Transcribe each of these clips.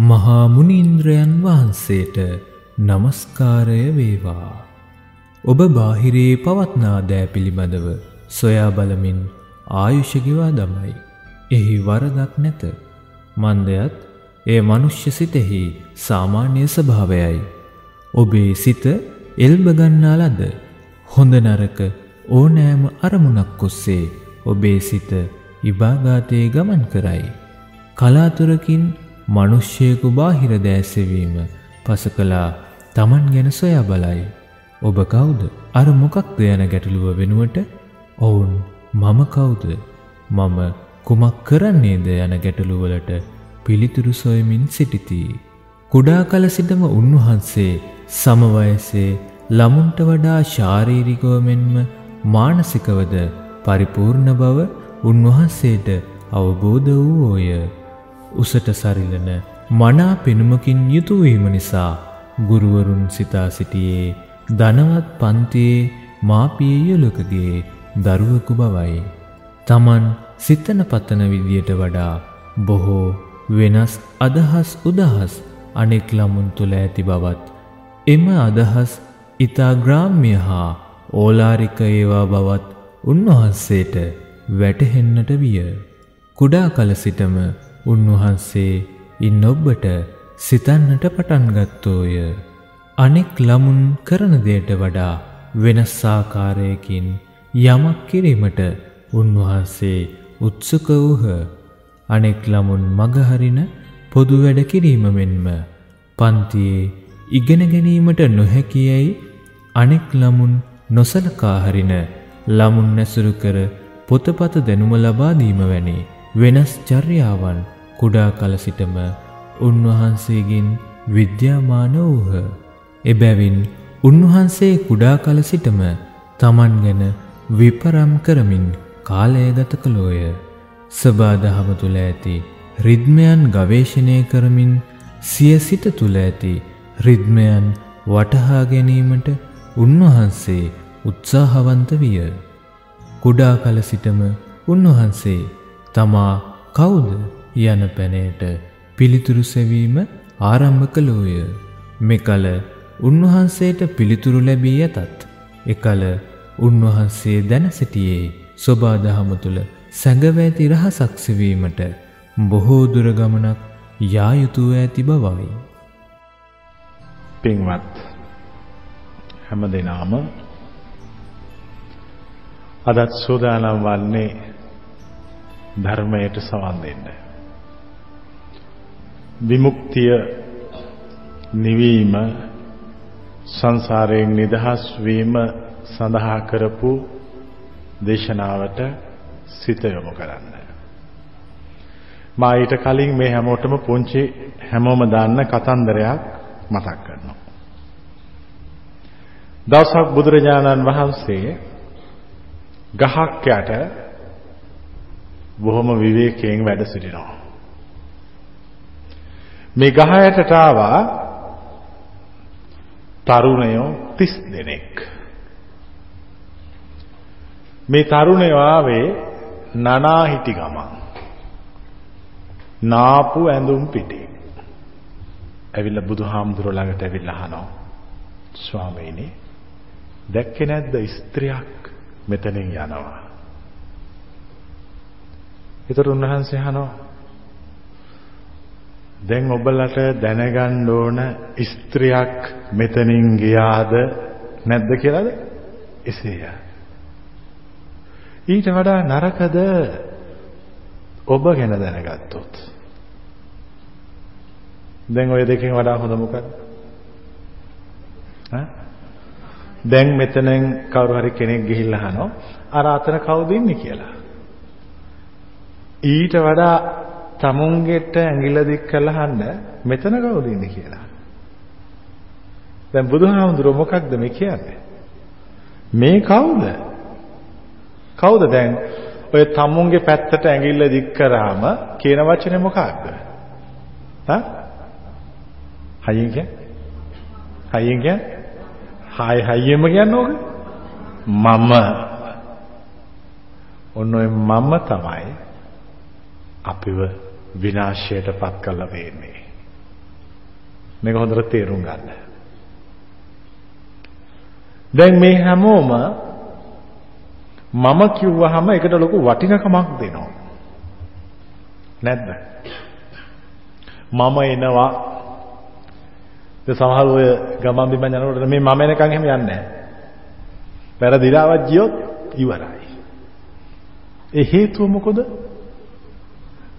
මහා මුනීන්ද්‍රයන් වහන්සේට নমස්කාරය වේවා. ඔබ බාහිරේ පවත්නා දෑ පිළිබඳව සොයා බලමින් ආයුෂ ගෙවා දමයි. එහි වරදක් නැත. මන්දයත් එය මනුෂ්‍ය සිතෙහි සාමාන්‍ය ස්වභාවයයි. ඔබේ සිත එල්බ ගන්නා ලද හොඳ නරක ඕනෑම අරමුණක් ඔස්සේ ඔබේ සිත ඉබාගාතයේ ගමන් කරයි. කලාතුරකින් මිනිස්සෙකු බාහිර දෑසෙවීම පසකලා Taman ගැන සොයා බලයි. ඔබ කවුද? අර මොකක්ද යන ගැටලුව වෙනුවට ඔවුන් මම කවුද? මම කුමක් කරන්නේද යන ගැටලුවලට පිළිතුරු සොයමින් සිටිති. කුඩා කල සිටම උන්වහන්සේ සම වයසේ ළමුන්ට වඩා ශාරීරිකව මෙන්ම මානසිකවද පරිපූර්ණ බව උන්වහන්සේට අවබෝධ වූෝය. උසට සරිලන මනා පෙනුමකින් යුතු වීම නිසා ගුරුවරුන් සිතා සිටියේ ධනවත් පන්තියේ මාපිය යුලකගේ දරුවෙකු බවයි. Taman සිතන පතන විදියට වඩා බොහෝ වෙනස් අදහස් උදහස් අනෙක් ළමුන් තුල ඇති බවත් එම අදහස් ඊතා ග්‍රාම්‍ය හා ඕලාරික ඒවා බවත් උන්වහන්සේට වැටහෙන්නට විය. කුඩා කල සිටම උන්වහන්සේ ඉන් ඔබට සිතන්නට පටන් ගත්තෝය. අනෙක් ළමුන් කරන දෙයට වඩා වෙනස් ආකාරයකින් යමක් කිරීමට උන්වහන්සේ උත්සුක වූහ. අනෙක් ළමුන් මගහරින පොදු වැඩ කිරීම මෙන්ම පන්තියේ ඉගෙන ගැනීමට නොහැකියයි අනෙක් ළමුන් නොසලකා හරින ළමුන් නැසුරු කර පොතපත දැනුම ලබා දීම වැනි වෙනස් චර්යාවන් කුඩා කල සිටම උන්වහන්සේගෙන් විද්‍යාමාන වූහ. එබැවින් උන්වහන්සේ කුඩා කල සිටම තමන් ගැන විපරම් කරමින් කාලය ගත කළෝය. සබාදහම තුළ ඇති රිද්මයන් ගවේෂණය කරමින් සිය සිත තුළ ඇති රිද්මයන් වටහා ගැනීමට උන්වහන්සේ උත්සාහවන්ත විය. කුඩා කල සිටම උන්වහන්සේ තමා කවුද යන පැනයට පිළිතුරු සැවීම ආරම්භ කළෝය. මෙකල උන්වහන්සේට පිළිතුරු ලැබී ඇතත් එකල උන්වහන්සේ දැන සිටියේ සොබාදහම තුළ සැඟවැති රහසක් සෙවීමට බොහෝ දුර ගමනක් යා යුතුව ඇති බවයි. පින්වත් හැම දෙනාම අදත් සෝදානම් වන්නේ ධර්මයට සවන් දෙන්න. විමුක්තිය නිවීම සංසාරයෙන් නිදහස් වීම සඳහා කරපු දේශනාවට සිත යොමු කරන්න. මා ඊට කලින් මේ හැමෝටම පුංචි හැමෝම දාන්න කතන්දරයක් මතක් කරනවා. දවසක් බුදුරජාණන් වහන්සේ ගහක් යට බොහොම විවේකයෙන් වැඩ සිටිනවා. මේ ගහ යටට ආවා තරුණයෝ 30 දෙනෙක්. මේ තරුණයෝ ආවේ නනා හිටි ගමන්. නාපු ඇඳුම් පිටේ. ඇවිල්ලා බුදුහාමුදුරුවෝ ළඟට ඇවිල්ලා අහනවා. ස්වාමීනි දැක්කේ නැද්ද ස්ත්‍රියක් මෙතනින් යනවා. ඒතර උන්වහන්සේ අහනවා දැන් ඔබලට දැනගන්න ඕන ස්ත්‍රියක් මෙතනින් ගියාද නැද්ද කියලාද? එසේය. ඊට වඩා නරකද ඔබ ගැන දැනගත්තොත්. දැන් ওই දෙකෙන් වඩා හොඳ මොකක්ද? ඈ? දැන් මෙතනෙන් කවුරු හරි කෙනෙක් ගිහිල්ලා අහනවා අර අතන කවුද ඉන්නේ කියලා. ඊට වඩා තමුන්ගෙට ඇඟිල්ල දික් කරලා අහන්න මෙතන කවුද ඉන්නේ කියලා. දැන් බුදුහාමුදුරුවෝ මොකක්ද මේ කියන්නේ? මේ කවුද? කවුද දැන් ඔය තමුන්ගේ පැත්තට ඇඟිල්ල දික් කරාම කියන වචනේ මොකක්ද? හා? හයියෙන් කියන්නේ? හයියෙන් කියන්නේ? හාය හයියෙම කියන්නේ ඕක? මම. ඔන්න ඔය මම තමයි අපිව විනාශයට පත් කළා වෙන්නේ. මේක හොඳට තේරුම් ගන්න. දැන් මේ හැමෝම මම කිව්වහම ඒකට ලොකු වටිනකමක් දෙනවා. නැද්ද? මම එනවා. ඒ සමහර ඔය ගමන් බිමන් යනකොට මේ මම එනකන් එහෙම යන්නේ නැහැ. පෙරදිලාවක් ගියොත් ඉවරයි. ඒ හේතුව මොකද?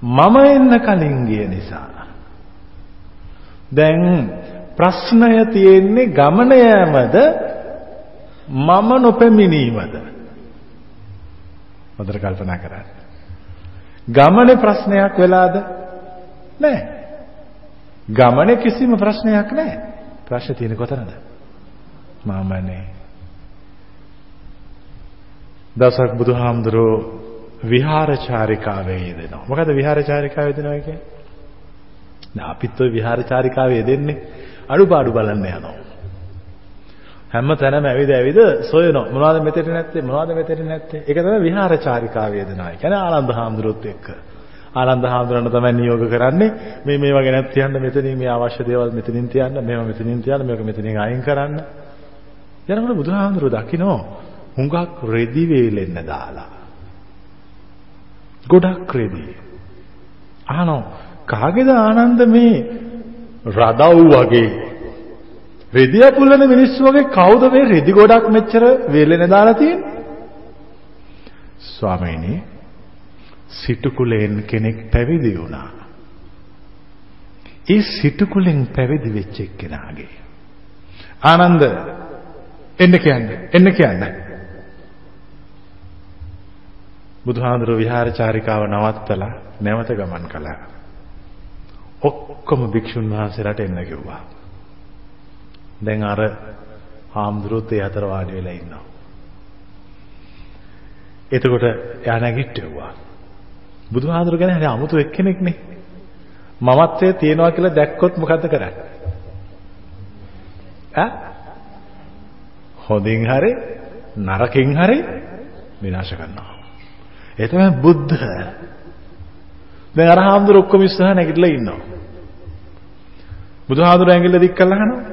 මම එන්න කලින් ගිය නිසා. දැන් ප්‍රශ්නය තියෙන්නේ ගමන යෑමද මම නොපැමිණීමද? හොඳට කල්පනා කරන්න. ගමනේ ප්‍රශ්නයක් වෙලාද? නැහැ. ගමනේ කිසිම ප්‍රශ්නයක් නැහැ. ප්‍රශ්නේ තියෙන්නේ කොතනද? මමනේ. දසක් බුදුහාමුදුරෝ විහාරචාරිකාවේ යෙදෙනවා. මොකද විහාරචාරිකාවේ යෙදෙනවා කියන්නේ? දැන් අපිත් ওই විහාරචාරිකාවේ යෙදෙන්නේ අඩුපාඩු බලන්න යනවා. හැම තැනම ඇවිද ඇවිද සොයනවා. මොනවද මෙතෙට නැත්තේ? මොනවද මෙතෙට නැත්තේ? ඒක තමයි විහාරචාරිකාවේ යෙදෙනවා. කියන්නේ ආනන්ද හාමුදුරුවොත් එක්ක. ආනන්ද හාමුදුරන් තමයි නියෝග කරන්නේ මේ මේවා ගැන තියන්න මෙතනින් මේ අවශ්‍ය දේවල් මෙතනින් තියන්න මේවා මෙතනින් තියන්න මේක මෙතනින් අයින් කරන්න. යනකොට බුදුහාමුදුරුවෝ දකින්න හුඟක් රෙදි වේලෙන්න දාලා. ගොඩක් රෙදි. අහනවා කාගේද ආනන්ද මේ රදව් වගේ රෙදි අපුල්ලන මිනිස්සු වගේ කවුද මේ රෙදි ගොඩක් මෙච්චර වේලෙන දාලා තියෙන්නේ? ස්වාමීනි සිටු කුලෙන් කෙනෙක් පැවිදි වුණා. ඒ සිටු කුලෙන් පැවිදි වෙච්ච එක්කෙනාගේ ආනන්ද එන්න කියන්නේ එන්න කියන්නේ බුදුහාඳුර විහාරචාරිකාව නවත්තලා නැවත ගමන් කළා. ඔක්කොම භික්ෂුන් වහන්සේලාට එන්න කිව්වා. දැන් අර හාමුදුරුවෝත් ඒ අතර වාඩි වෙලා ඉන්නවා. එතකොට එයා නැගිට්ටෙව්වා. බුදුහාඳුර ගැන හරි අමුතු එක්කෙනෙක්නේ. මමත්වයේ තියනවා කියලා දැක්කොත් මොකද්ද කරන්නේ? ඈ? හොඳින් හරි නරකින් හරි විනාශ කරනවා. ඒ තමයි බුද්ධ. දැන් අර හාමුදුර ඔක්කොම ඉස්සරහ නැගිටලා ඉන්නවා. බුදුහාමුදුර ඇඟිල්ල දික් කළා අහනවා.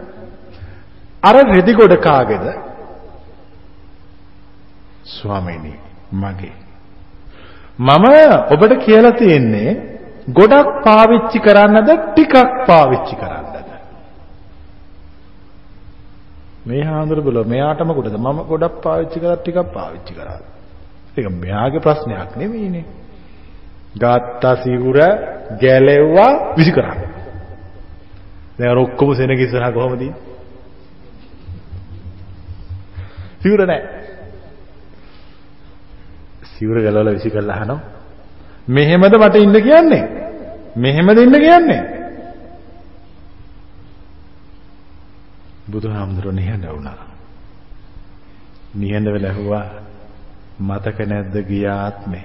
අර රෙදි ගොඩ කාගේද? ස්වාමීනි මගේ. මම ඔබට කියලා තියෙන්නේ ගොඩක් පාවිච්චි කරන්නද ටිකක් පාවිච්චි කරන්නද? මේ හාමුදුර බල මෙයාටම කොටද මම ගොඩක් පාවිච්චි කරා ටිකක් පාවිච්චි කරා. ඒක මෙයාගේ ප්‍රශ්නයක් නෙවෙයිනේ. ගාත්ත සිවුර ගැලෙව්වා විසි කරා. දැන් අර ඔක්කොම සෙනග ඉස්සරහා කොහමද ඉන්නේ? සිවුර නැහැ. සිවුර ගලවලා විසි කරලා අහනවා. මෙහෙමද මට ඉන්න කියන්නේ? මෙහෙමද ඉන්න කියන්නේ? බුදුහාමුදුරුවෝ නිහඬ වුණා. නිහඬ වෙලා ඇහුවා මතක නැද්ද ගියාත්මේ?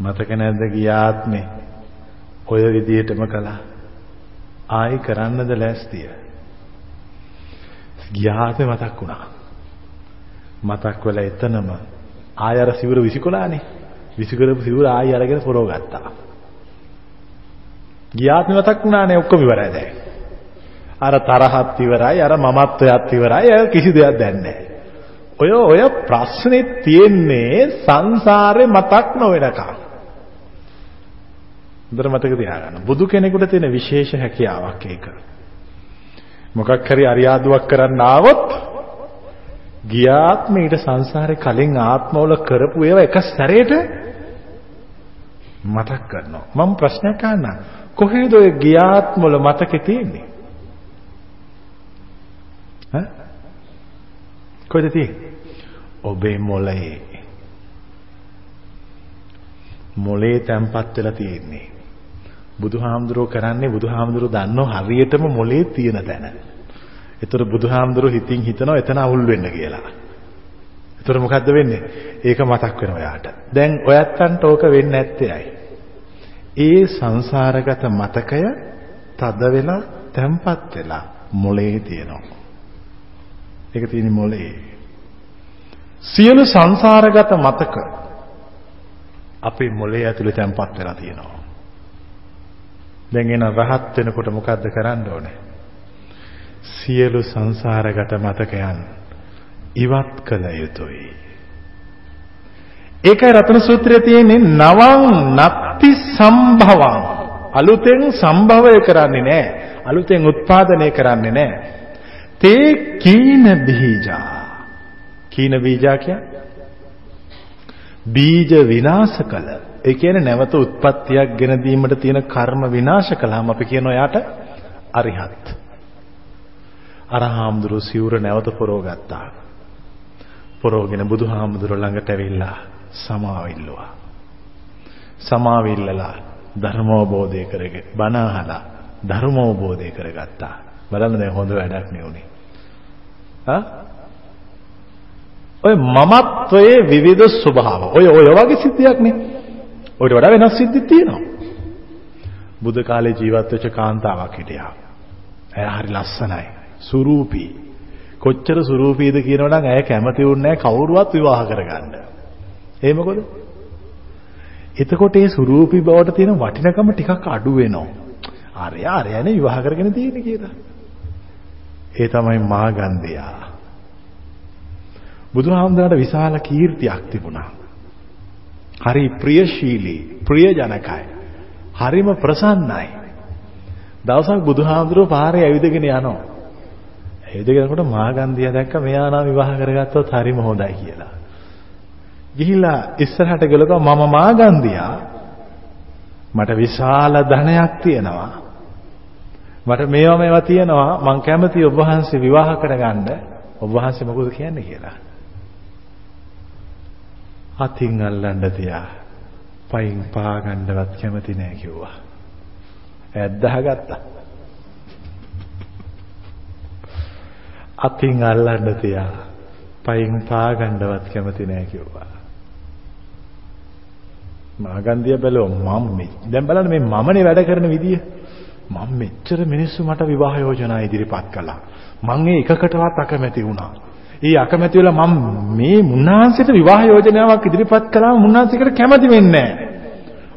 මතක නැද්ද ගියාත්මේ? ඔය විදිහටම කළා. ආයි කරන්නද ලෑස්තිය? ගියාත්මේ මතක් වුණා. මතක් වෙලා එතනම ආය අර සිවුර විසිකොලානේ. විසිකරපු සිවුර ආයි අරගෙන පොරව ගත්තා. ගියාත්මේ මතක් වුණානේ ඔක්කොම ඉවරයි දැන්. අර තරහත් ඉවරයි අර මමත්වයත් ඉවරයි කිසි දෙයක් දැන් නැහැ. ඔය ඔය ප්‍රශ්නේ තියෙන්නේ සංසාරේ මතක් නොවෙනකම්. හොඳට මතක තියාගන්න. බුදු කෙනෙකුට තියෙන විශේෂ හැකියාවක් ඒක. මොකක් හරි අරියාදුවක් කරන්න ආවොත් ගියාත්ම ඊට සංසාරේ කලින් ආත්මවල කරපු ඒවා එක සැරේට මතක් කරනවා. මම ප්‍රශ්නයක් අහන්නම්. කොහේද ඔය ගියාත්මවල මතකේ තියෙන්නේ? ඈ? කොහෙද තියෙන්නේ? ඔබේ මොළයේ. මොළේ තැම්පත් වෙලා තියෙන්නේ. බුදුහාමුදුරුව කරන්නේ බුදුහාමුදුරුව දන්නව හරියටම මොලේ තියෙන තැන. ඒතර බුදුහාමුදුරුව හිතින් හිතනවා එතන අවුල් වෙන්න කියලා. ඒතර මොකද්ද වෙන්නේ? ඒක මතක් වෙනවා යාට. දැන් ඔයත්තන්ට ඕක වෙන්නේ නැත්තේ ඇයි? ඒ සංසාරගත මතකය තද වෙලා තැම්පත් වෙලා මොලේ තියෙනවා. ඒක තියෙන්නේ මොලේ. සියලු සංසාරගත මතක අපේ මොලේ ඇතුලේ තැම්පත් වෙලා තියෙනවා. දැන් එන රහත් වෙනකොට මොකද්ද කරන්න ඕනේ? සියලු සංසාරගත මතකයන් ඉවත් කළ යුතුයි. ඒකයි රතන සූත්‍රයේ තියෙන්නේ නවං නත්ති සම්භවං අලුතෙන් සම්භවය කරන්නේ නැහැ. අලුතෙන් උත්පාදනය කරන්නේ නැහැ. තේ කීන බීජා. කීන බීජා කියන්නේ බීජ විනාශ කළ. ඒ කියන්නේ නැවත උත්පත්තියක් ගෙන දීමට තියෙන කර්ම විනාශ කළාම අපි කියන ඔයාට අරිහත්. අරහාම්දුරු සිවුර නැවත පොරවගත්තා. පොරවගෙන බුදුහාමුදුර ළඟට ඇවිල්ලා සමාව ඉල්ලුවා. සමාව ඉල්ලලා ධර්මෝබෝධය කරගෙන බණ අහලා ධර්මෝබෝධය කරගත්තා. බලන්න දැන් හොඳ වැඩක් නේ උනේ. ආ ඔය මමත්වයේ විවිධ ස්වභාව. ඔය ඔය වගේ සිද්ධියක් නේ. ඔයිට වඩා වෙනස් සිද්ධි තියෙනවා. බුද්ධ කාලේ ජීවත් වෙච්ච කාන්තාවක් හිටියා. ඇය හරි ලස්සනයි. සුරූපී. කොච්චර සුරූපීද කියනවනම් ඇය කැමති වුණේ කවුරුවත් විවාහ කරගන්න. ඒ මොකද? එතකොට ඒ සුරූපී බවට තියෙන වටිනකම ටිකක් අඩු වෙනවා. අරය අරයනේ විවාහ කරගෙන තියෙන්නේ කියලා. ඒ තමයි මාගන්ධයා. බුදුහාමුදුරට විශාල කීර්තියක් තිබුණා. හරි ප්‍රියශීලී, ප්‍රියජනකයි. හරිම ප්‍රසන්නයි. දවසක් බුදුහාමුදුරුව පාරේ ඇවිදගෙන යනවා. ඇවිදගෙන යනකොට මාගන්ධිය දැක්ක මෙයා නම් විවාහ කරගත්තොත් හරිම හොඳයි කියලා. ගිහිල්ලා ඉස්සරහට ගලක මම මාගන්ධියා මට විශාල ධනයක් තියෙනවා. මට මේවා මේවා තියෙනවා මං කැමති ඔබ වහන්සේ විවාහ කරගන්න ඔබ වහන්සේ මොකද කියන්නේ කියලා. අතින් අල්ලන්න තියා පයින් පා ගන්නවත් කැමති නෑ කිව්වා. ඇද්දහ ගත්තා. අතින් අල්ලන්න තියා පයින් පා ගන්නවත් කැමති නෑ කිව්වා. මාගන්දිය බැලුවා මම මේ දැන් බලන්න මේ මමනේ වැඩ කරන විදිය මම මෙච්චර මිනිස්සු මට විවාහ යෝජනා ඉදිරිපත් කළා මං ඒ එකකටවත් අකමැති වුණා ඒ අකමැති වෙලා මම මේ මුන්නාන්සේට විවාහ යෝජනාවක් ඉදිරිපත් කළාම මුන්නාන්සේකට කැමති වෙන්නේ නැහැ.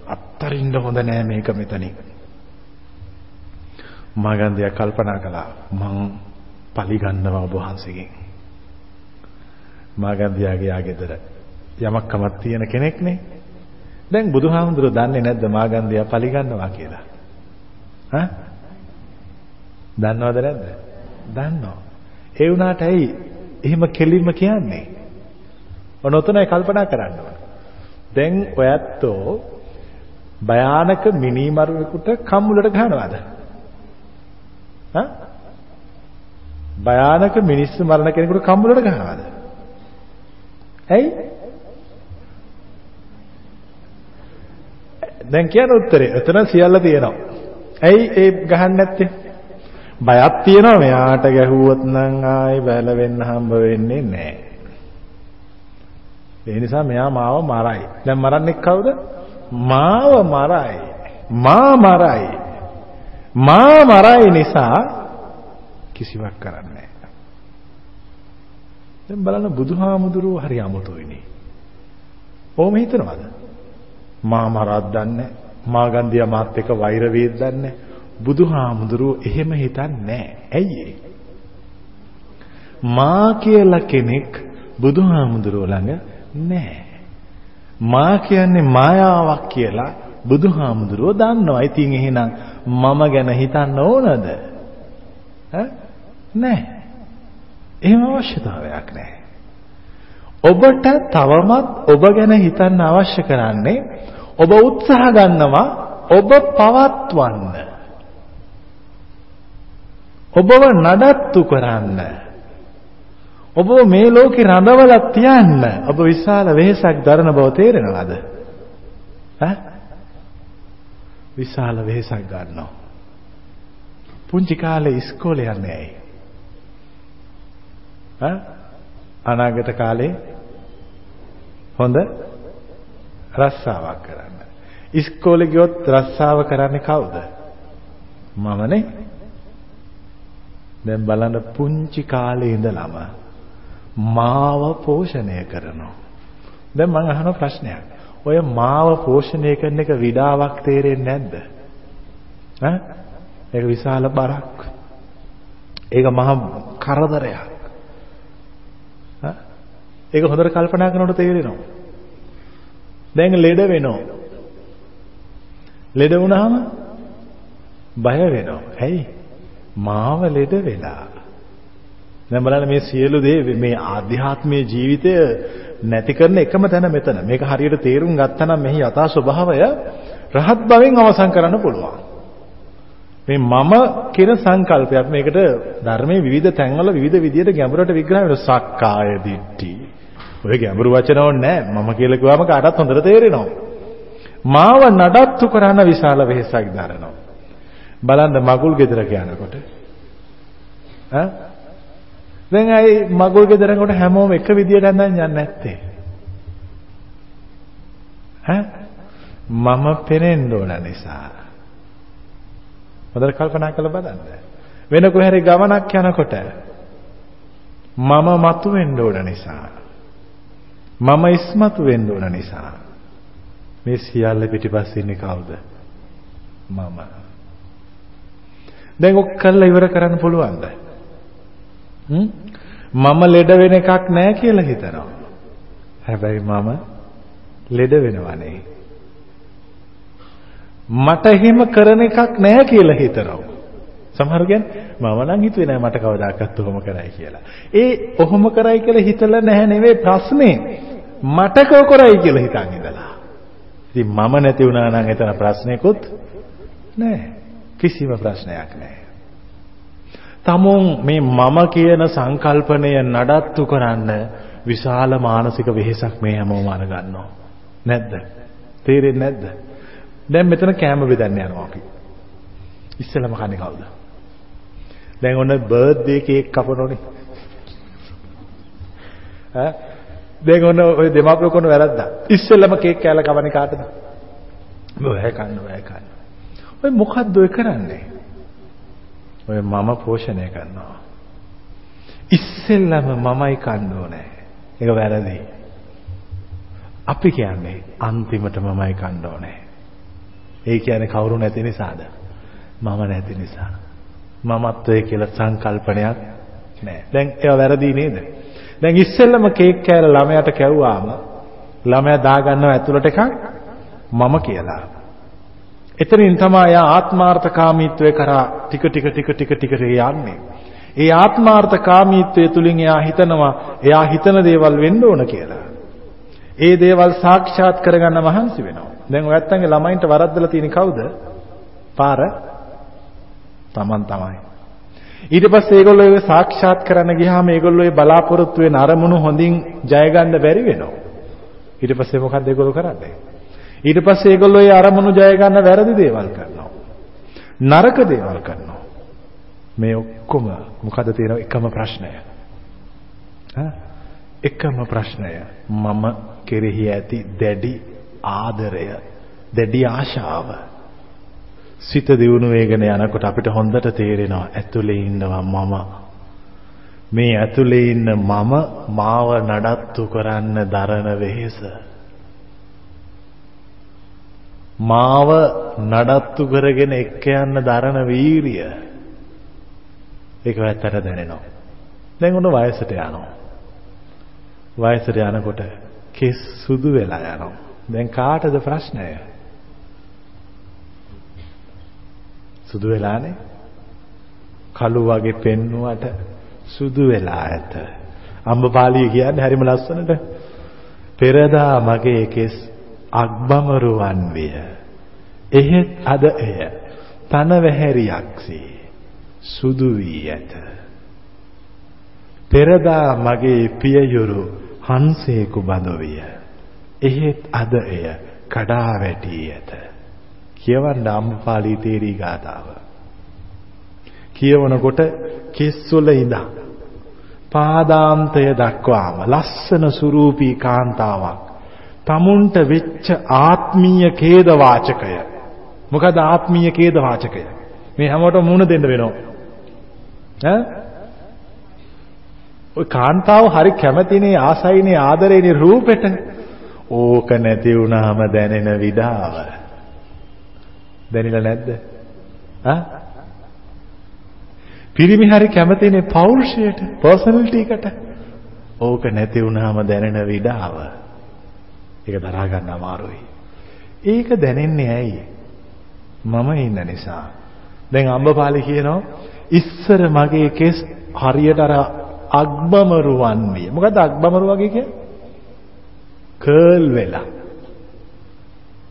අත්තරින්න හොඳ නෑ මේක මෙතනින්. මාගන්දියා කල්පනා කළා මං පලි ගන්නවා ඔබ වහන්සේගෙන්. මාගන්දියාගේ ආගෙදර යමක් කමක් තියෙන කෙනෙක්නේ. දැන් බුදුහාමුදුරුවෝ දන්නේ නැද්ද මාගන්දියා පලි ගන්නවා කියලා? ඈ? දන්නවද නැද්ද? දන්නවා. ඒ වුණාට ඇයි එහෙම කෙලින්ම කියන්නේ. ඔන්න ඔතනයි කල්පනා කරන්න ඕන. දැන් ඔයත්ෝ භයානක මිනිමරුවෙකුට කම්මුලට ගහනවාද? හා? භයානක මිනිස්සු මරණ කෙනෙකුට කම්මුලට ගහනවාද? ඇයි? දැන් කියන උත්තරේ එතන සියල්ල තියෙනවා. ඇයි ඒ ගහන්නේ නැත්තේ? බයක් තියෙනවා මෙයාට ගැහුවොත් නම් ආයි බැලවෙන්න හම්බ වෙන්නේ නැහැ. ඒ නිසා මෙයා මාව මරයි. දැන් මරන්නේ කවුද? මාව මරයි. මා මරයි. මා මරයි නිසා කිසිවක් කරන්නේ නැහැ. දැන් බලන්න බුදුහාමුදුරුවෝ හරි අමුතුයිනේ. ඕම හිතනවද? මා මරක් දන්නේ මා ගන්දියා මාත් එක්ක වෛර වේද දන්නේ බුදුහාමුදුරුවෝ එහෙම හිතන්නේ ඇයි මා කියලා කෙනෙක් බුදුහාමුදුරුවෝ ළඟ නැහැ. මා කියන්නේ මායාවක් කියලා බුදුහාමුදුරුවෝ දන්නවා. ඉතින් එහෙනම් මම ගැන හිතන්න ඕනද? ඈ නැහැ. එහෙම අවශ්‍යතාවයක් නැහැ. ඔබට තවමත් ඔබ ගැන හිතන්න අවශ්‍ය කරන්නේ ඔබ උත්සාහ ගන්නවා ඔබ පවත්වන්න. ඔබව නඩත්තු කරන්න. ඔබ මේ ලෝකේ රඳවලා තියන්න ඔබ විශාල වෙහෙසක් දරන බව තේරෙනවද? ඈ? විශාල වෙහෙසක් ගන්නවා. පුංචි කාලේ ඉස්කෝලේ යන්නේ ඇයි? ඈ? අනාගත කාලේ හොඳ රස්සාවක් කරන්න. ඉස්කෝලේ ගියොත් රස්සාව කරන්නේ කවුද? මමනේ. දැන් බලන්න පුංචි කාලේ ඉඳලම මාව පෝෂණය කරනවා. දැන් මම අහන ප්‍රශ්නයක්. ඔය මාව පෝෂණය කරන එක විඩාවක් තේරෙන්නේ නැද්ද? ඈ ඒක විශාල බරක්. ඒක මහ කරදරයක්. ඈ ඒක හොඳට කල්පනා කරනකොට තේරෙනවා. දැන් ලෙඩ වෙනවා. ලෙඩ වුණාම බය වෙනවා. ඇයි? මාව ලෙඩ වෙලා. දැන් බලන්න මේ සියලු දේ මේ ආධ්‍යාත්මීය ජීවිතය නැති කරන එකම තැන මෙතන. මේක හරියට තේරුම් ගත්තා නම් මෙහි යථා ස්වභාවය රහත් භවෙන් අවසන් කරන්න පුළුවන්. මේ මම කියන සංකල්පයක් මේකට ධර්මයේ විවිධ තැන්වල විවිධ විදියට ගැඹුරට විග්‍රහ වෙනවා. සක්කාය දිට්ඨි. ඔය ගැඹුරු වචන ඕනේ නැහැ. මම කියලා කිව්වම කාටවත් හොඳට තේරෙනවා. මාව නඩත්තු කරන විශාල වෙහෙසක් දරනවා. බලන්න මගුල් ගෙදරක යනකොට ඈ? දැන් අයි මගුල් ගෙදරකට හැමෝම එක විදියට ඇඳන් යන්නේ නැත්තේ. ඈ? මම පෙනෙන්න ඕන නිසා. හොඳට කල්පනා කරලා බලන්න. වෙන කොහරි ගමනක් යනකොට මම මතු වෙන්න ඕන නිසා. මම ඉස්මතු වෙන්න ඕන නිසා. මේ සියල්ල පිටිපස්සේ ඉන්නේ කවුද? මම. දැන් ඔක් කරලා ඉවර කරන්න පුළුවන්ද මම ලෙඩ වෙන එකක් නෑ කියලා හිතනවා. හැබැයි මම ලෙඩ වෙනවනේ. මට එහෙම කරන එකක් නෑ කියලා හිතනවා. සමහර කියන්නේ මම නම් හිතුවේ නෑ මට කවදාකවත් ඔහොම කරයි කියලා. ඒ ඔහොම කරයි කියලා හිතලා නැහැ නෙවෙයි ප්‍රශ්නේ. මට කව කරයි කියලා හිතන් ඉඳලා. ඉතින් මම නැති වුණා නම් එතන ප්‍රශ්නයක්වත් නෑ. කිසිම ප්‍රශ්නයක් නෑ. තමුන් මේ මම කියන සංකල්පනය නඩත්තු කරන්න විශාල මානසික වෙහෙසක් මේ හැමෝම අරගන්නවා. නැද්ද? තේරෙන්නේ නැද්ද? දැන් මෙතන කෑම බෙදන්න යනවා අපි. ඉස්සෙල්ලම කන්නේ කවුද? දැන් ඔන්න බර්ත්ඩේ කේක් කපනෝනේ. ඈ දැන් ඔන්න ඔය දෙමාපියෝ කරන වැරද්දා. ඉස්සෙල්ලම කේක් කෑල්ල කවන්නේ කාටද? ඔය කන්න ඔය කන්න. ඔය මොකද්ද ඔය කරන්නේ? ඔය මම පෝෂණය කරනවා. ඉස්සෙල්ලම මමයි කන්න ඕනේ. ඒක වැරදි. අපි කියන්නේ අන්තිමට මමයි කන්න ඕනේ. ඒ කියන්නේ කවුරු නැති නිසාද? මම නැති නිසා. මමත්වයේ කියලා සංකල්පනයක් නැහැ. දැන් ඒවා වැරදි නේද? දැන් ඉස්සෙල්ලම කේක් කෑල්ල ළමයාට කැව්වාම ළමයා දාගන්නව ඇතුළට එකක් මම කියලා. එතනින් තමයි යා ආත්මාර්ථකාමීත්වය කරා ටික ටික ටික ටික ටික යන්නේ. ඒ ආත්මාර්ථකාමීත්වය තුලින් එයා හිතනවා එයා හිතන දේවල් වෙන්න ඕන කියලා. ඒ දේවල් සාක්ෂාත් කරගන්න මහන්සි වෙනවා. දැන් ඔයත්තන්ගේ ළමයින්ට වරද්දලා තියෙන කවුද? පාර Taman තමයි. ඊට පස්සේ ඒගොල්ලෝ ඒක සාක්ෂාත් කරන්න ගියාම ඒගොල්ලෝ ඒ බලාපොරොත්තු වෙන අරමුණු හොඳින් ජය ගන්න බැරි වෙනවා. ඊට පස්සේ මොකක්ද ඒගොල්ලෝ කරන්නේ? ඊට පස්සේ ඒගොල්ලෝ ඒ අරමුණු ජය ගන්න වැරදි දේවල් කරනවා. නරක දේවල් කරනවා. මේ ඔක්කොම මොකද තියෙන එකම ප්‍රශ්නය? එකම ප්‍රශ්නය මම කෙරෙහි ඇති දැඩි ආදරය, දැඩි ආශාව. සිත දියුණු වේගන යනකොට අපිට හොඳට තේරෙනවා ඇතුලේ ඉන්නවා මම. මේ ඇතුලේ ඉන්න මම මාව නඩත්තු කරන්න දරන වෙහෙස මාව නඩත්තු කරගෙන එක්ක යන්න දරන වීරිය ඒක වැත්තට දැනෙනවා. දැන් උන වයසට යනවා. වයසට යනකොට කෙස් සුදු වෙලා යනවා. දැන් කාටද ප්‍රශ්නය? සුදු වෙලානේ. කළු වගේ පෙන්නුවට සුදු වෙලා ඇත. අම්බපාලිය කියන්නේ හරිම ලස්සනට. පෙරදා මගේ කෙස් අග්බමරුවන් විය. එහෙත් අද එය තන වැහැරියක්සේ සුදු වී ඇත. පෙරදා මගේ පියයුරු හංසේකු බඳ විය. එහෙත් අද එය කඩා වැටී ඇත. කියවන්න අම්පාලි තේරී ගාතාව. කියවනකොට කෙස්වල ඉඳන් පාදාන්තය දක්වාම ලස්සන සුරූපී කාන්තාවක් tamunට වෙච්ච ආත්මීය ඛේද වාචකය. මොකද ආත්මීය ඛේද වාචකය? මේ හැමෝටම මුණ දෙන්න වෙනවා. ඈ? ඔය කාන්තාව හරි කැමතිනේ ආසයිනේ ආදරේනේ රූපෙට. ඕක නැති වුණාම දැනෙන විඩාව. දැනෙලා නැද්ද? ආ පිරිමි හරි කැමතිනේ පෞරුෂයට පර්සනැලිටි එකට ඕක නැති වුනහම දැනෙන විඩාව ඒක දරා ගන්න අමාරුයි ඒක දැනෙන්නේ ඇයි මම ඉන්න නිසා දැන් අම්බපාලි කියනවා ඉස්සර මගේ කෙස් හරියට අර අග්බමරු වන්නේ මොකද්ද අග්බමරු වගේ කියන්නේ කර්ල් වෙලා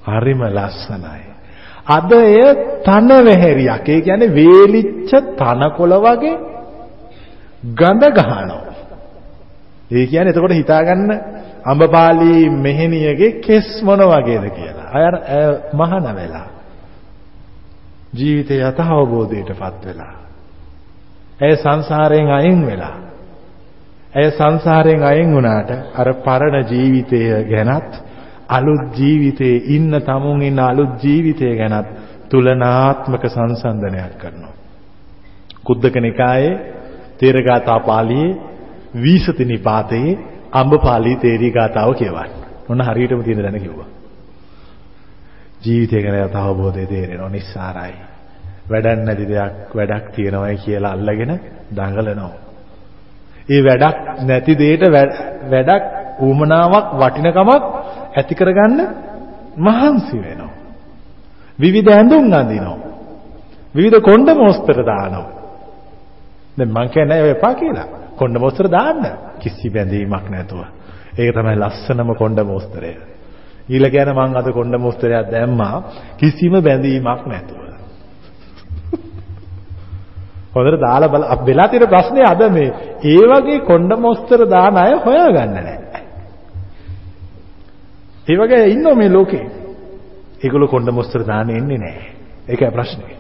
හරිම ලස්සනයි අද එය තන වැහැරියක්. ඒ කියන්නේ වේලිච්ච තනකොළ වගේ ගඳ ගහනවා. ඒ කියන්නේ එතකොට හිතාගන්න අඹපාලි මෙහෙණියගේ කෙස් මොන වගේද කියලා. අය මහාන වෙලා. ජීවිතය යථාබෝධයටපත් වෙලා. ඇය සංසාරයෙන් අයින් වෙලා. ඇය සංසාරයෙන් අයින් වුණාට අර පරණ ජීවිතය ගැනත් අලුත් ජීවිතේ ඉන්න තමුන් ඉන්න අලුත් ජීවිතය ගැනත් තුලනාත්මක සංසන්දනයක් කරනවා. කුද්දක නිකායේ තේරගාථා පාළියේ විසති නිපාතයේ අම්බපාලි තේරී ගාථාව කියවන්න. මොන හරියටම තියෙන දැන කිව්වා. ජීවිතය ගැන අවබෝධය තේරෙනවා නිස්සාරයි. වැඩක් නැති දෙයක් වැඩක් තියෙනවයි කියලා අල්ලගෙන දඟලනවා. ඒ වැඩක් නැති දෙයට වැඩක් ඌමනාවක් වටිනකමක් ඇති කරගන්න මහන්සි වෙනවා. විවිධ ඇඳුම් අඳිනවා. විවිධ කොණ්ඩ මොස්තර දානවා. දැන් මං කියන්නේ ඔය එපා කියලා. කොණ්ඩ මොස්තර දාන්න කිසි බැඳීමක් නැතුව. ඒක තමයි ලස්සනම කොණ්ඩ මොස්තරය. ඊළ කියන්නේ මං අද කොණ්ඩ මොස්තරයක් දැම්මා කිසිම බැඳීමක් නැතුව. හොඳට දාලා බල වෙලා තියෙන ප්‍රශ්නේ අද මේ ඒ වගේ කොණ්ඩ මොස්තර දාන අය හොයාගන්න නැහැ. ඒ වගේ ඉන්නෝ මේ ලෝකේ. ඒගොල්ලෝ කොණ්ඩ මොස්තර දාන්න එන්නේ නැහැ. ඒකයි ප්‍රශ්නේ.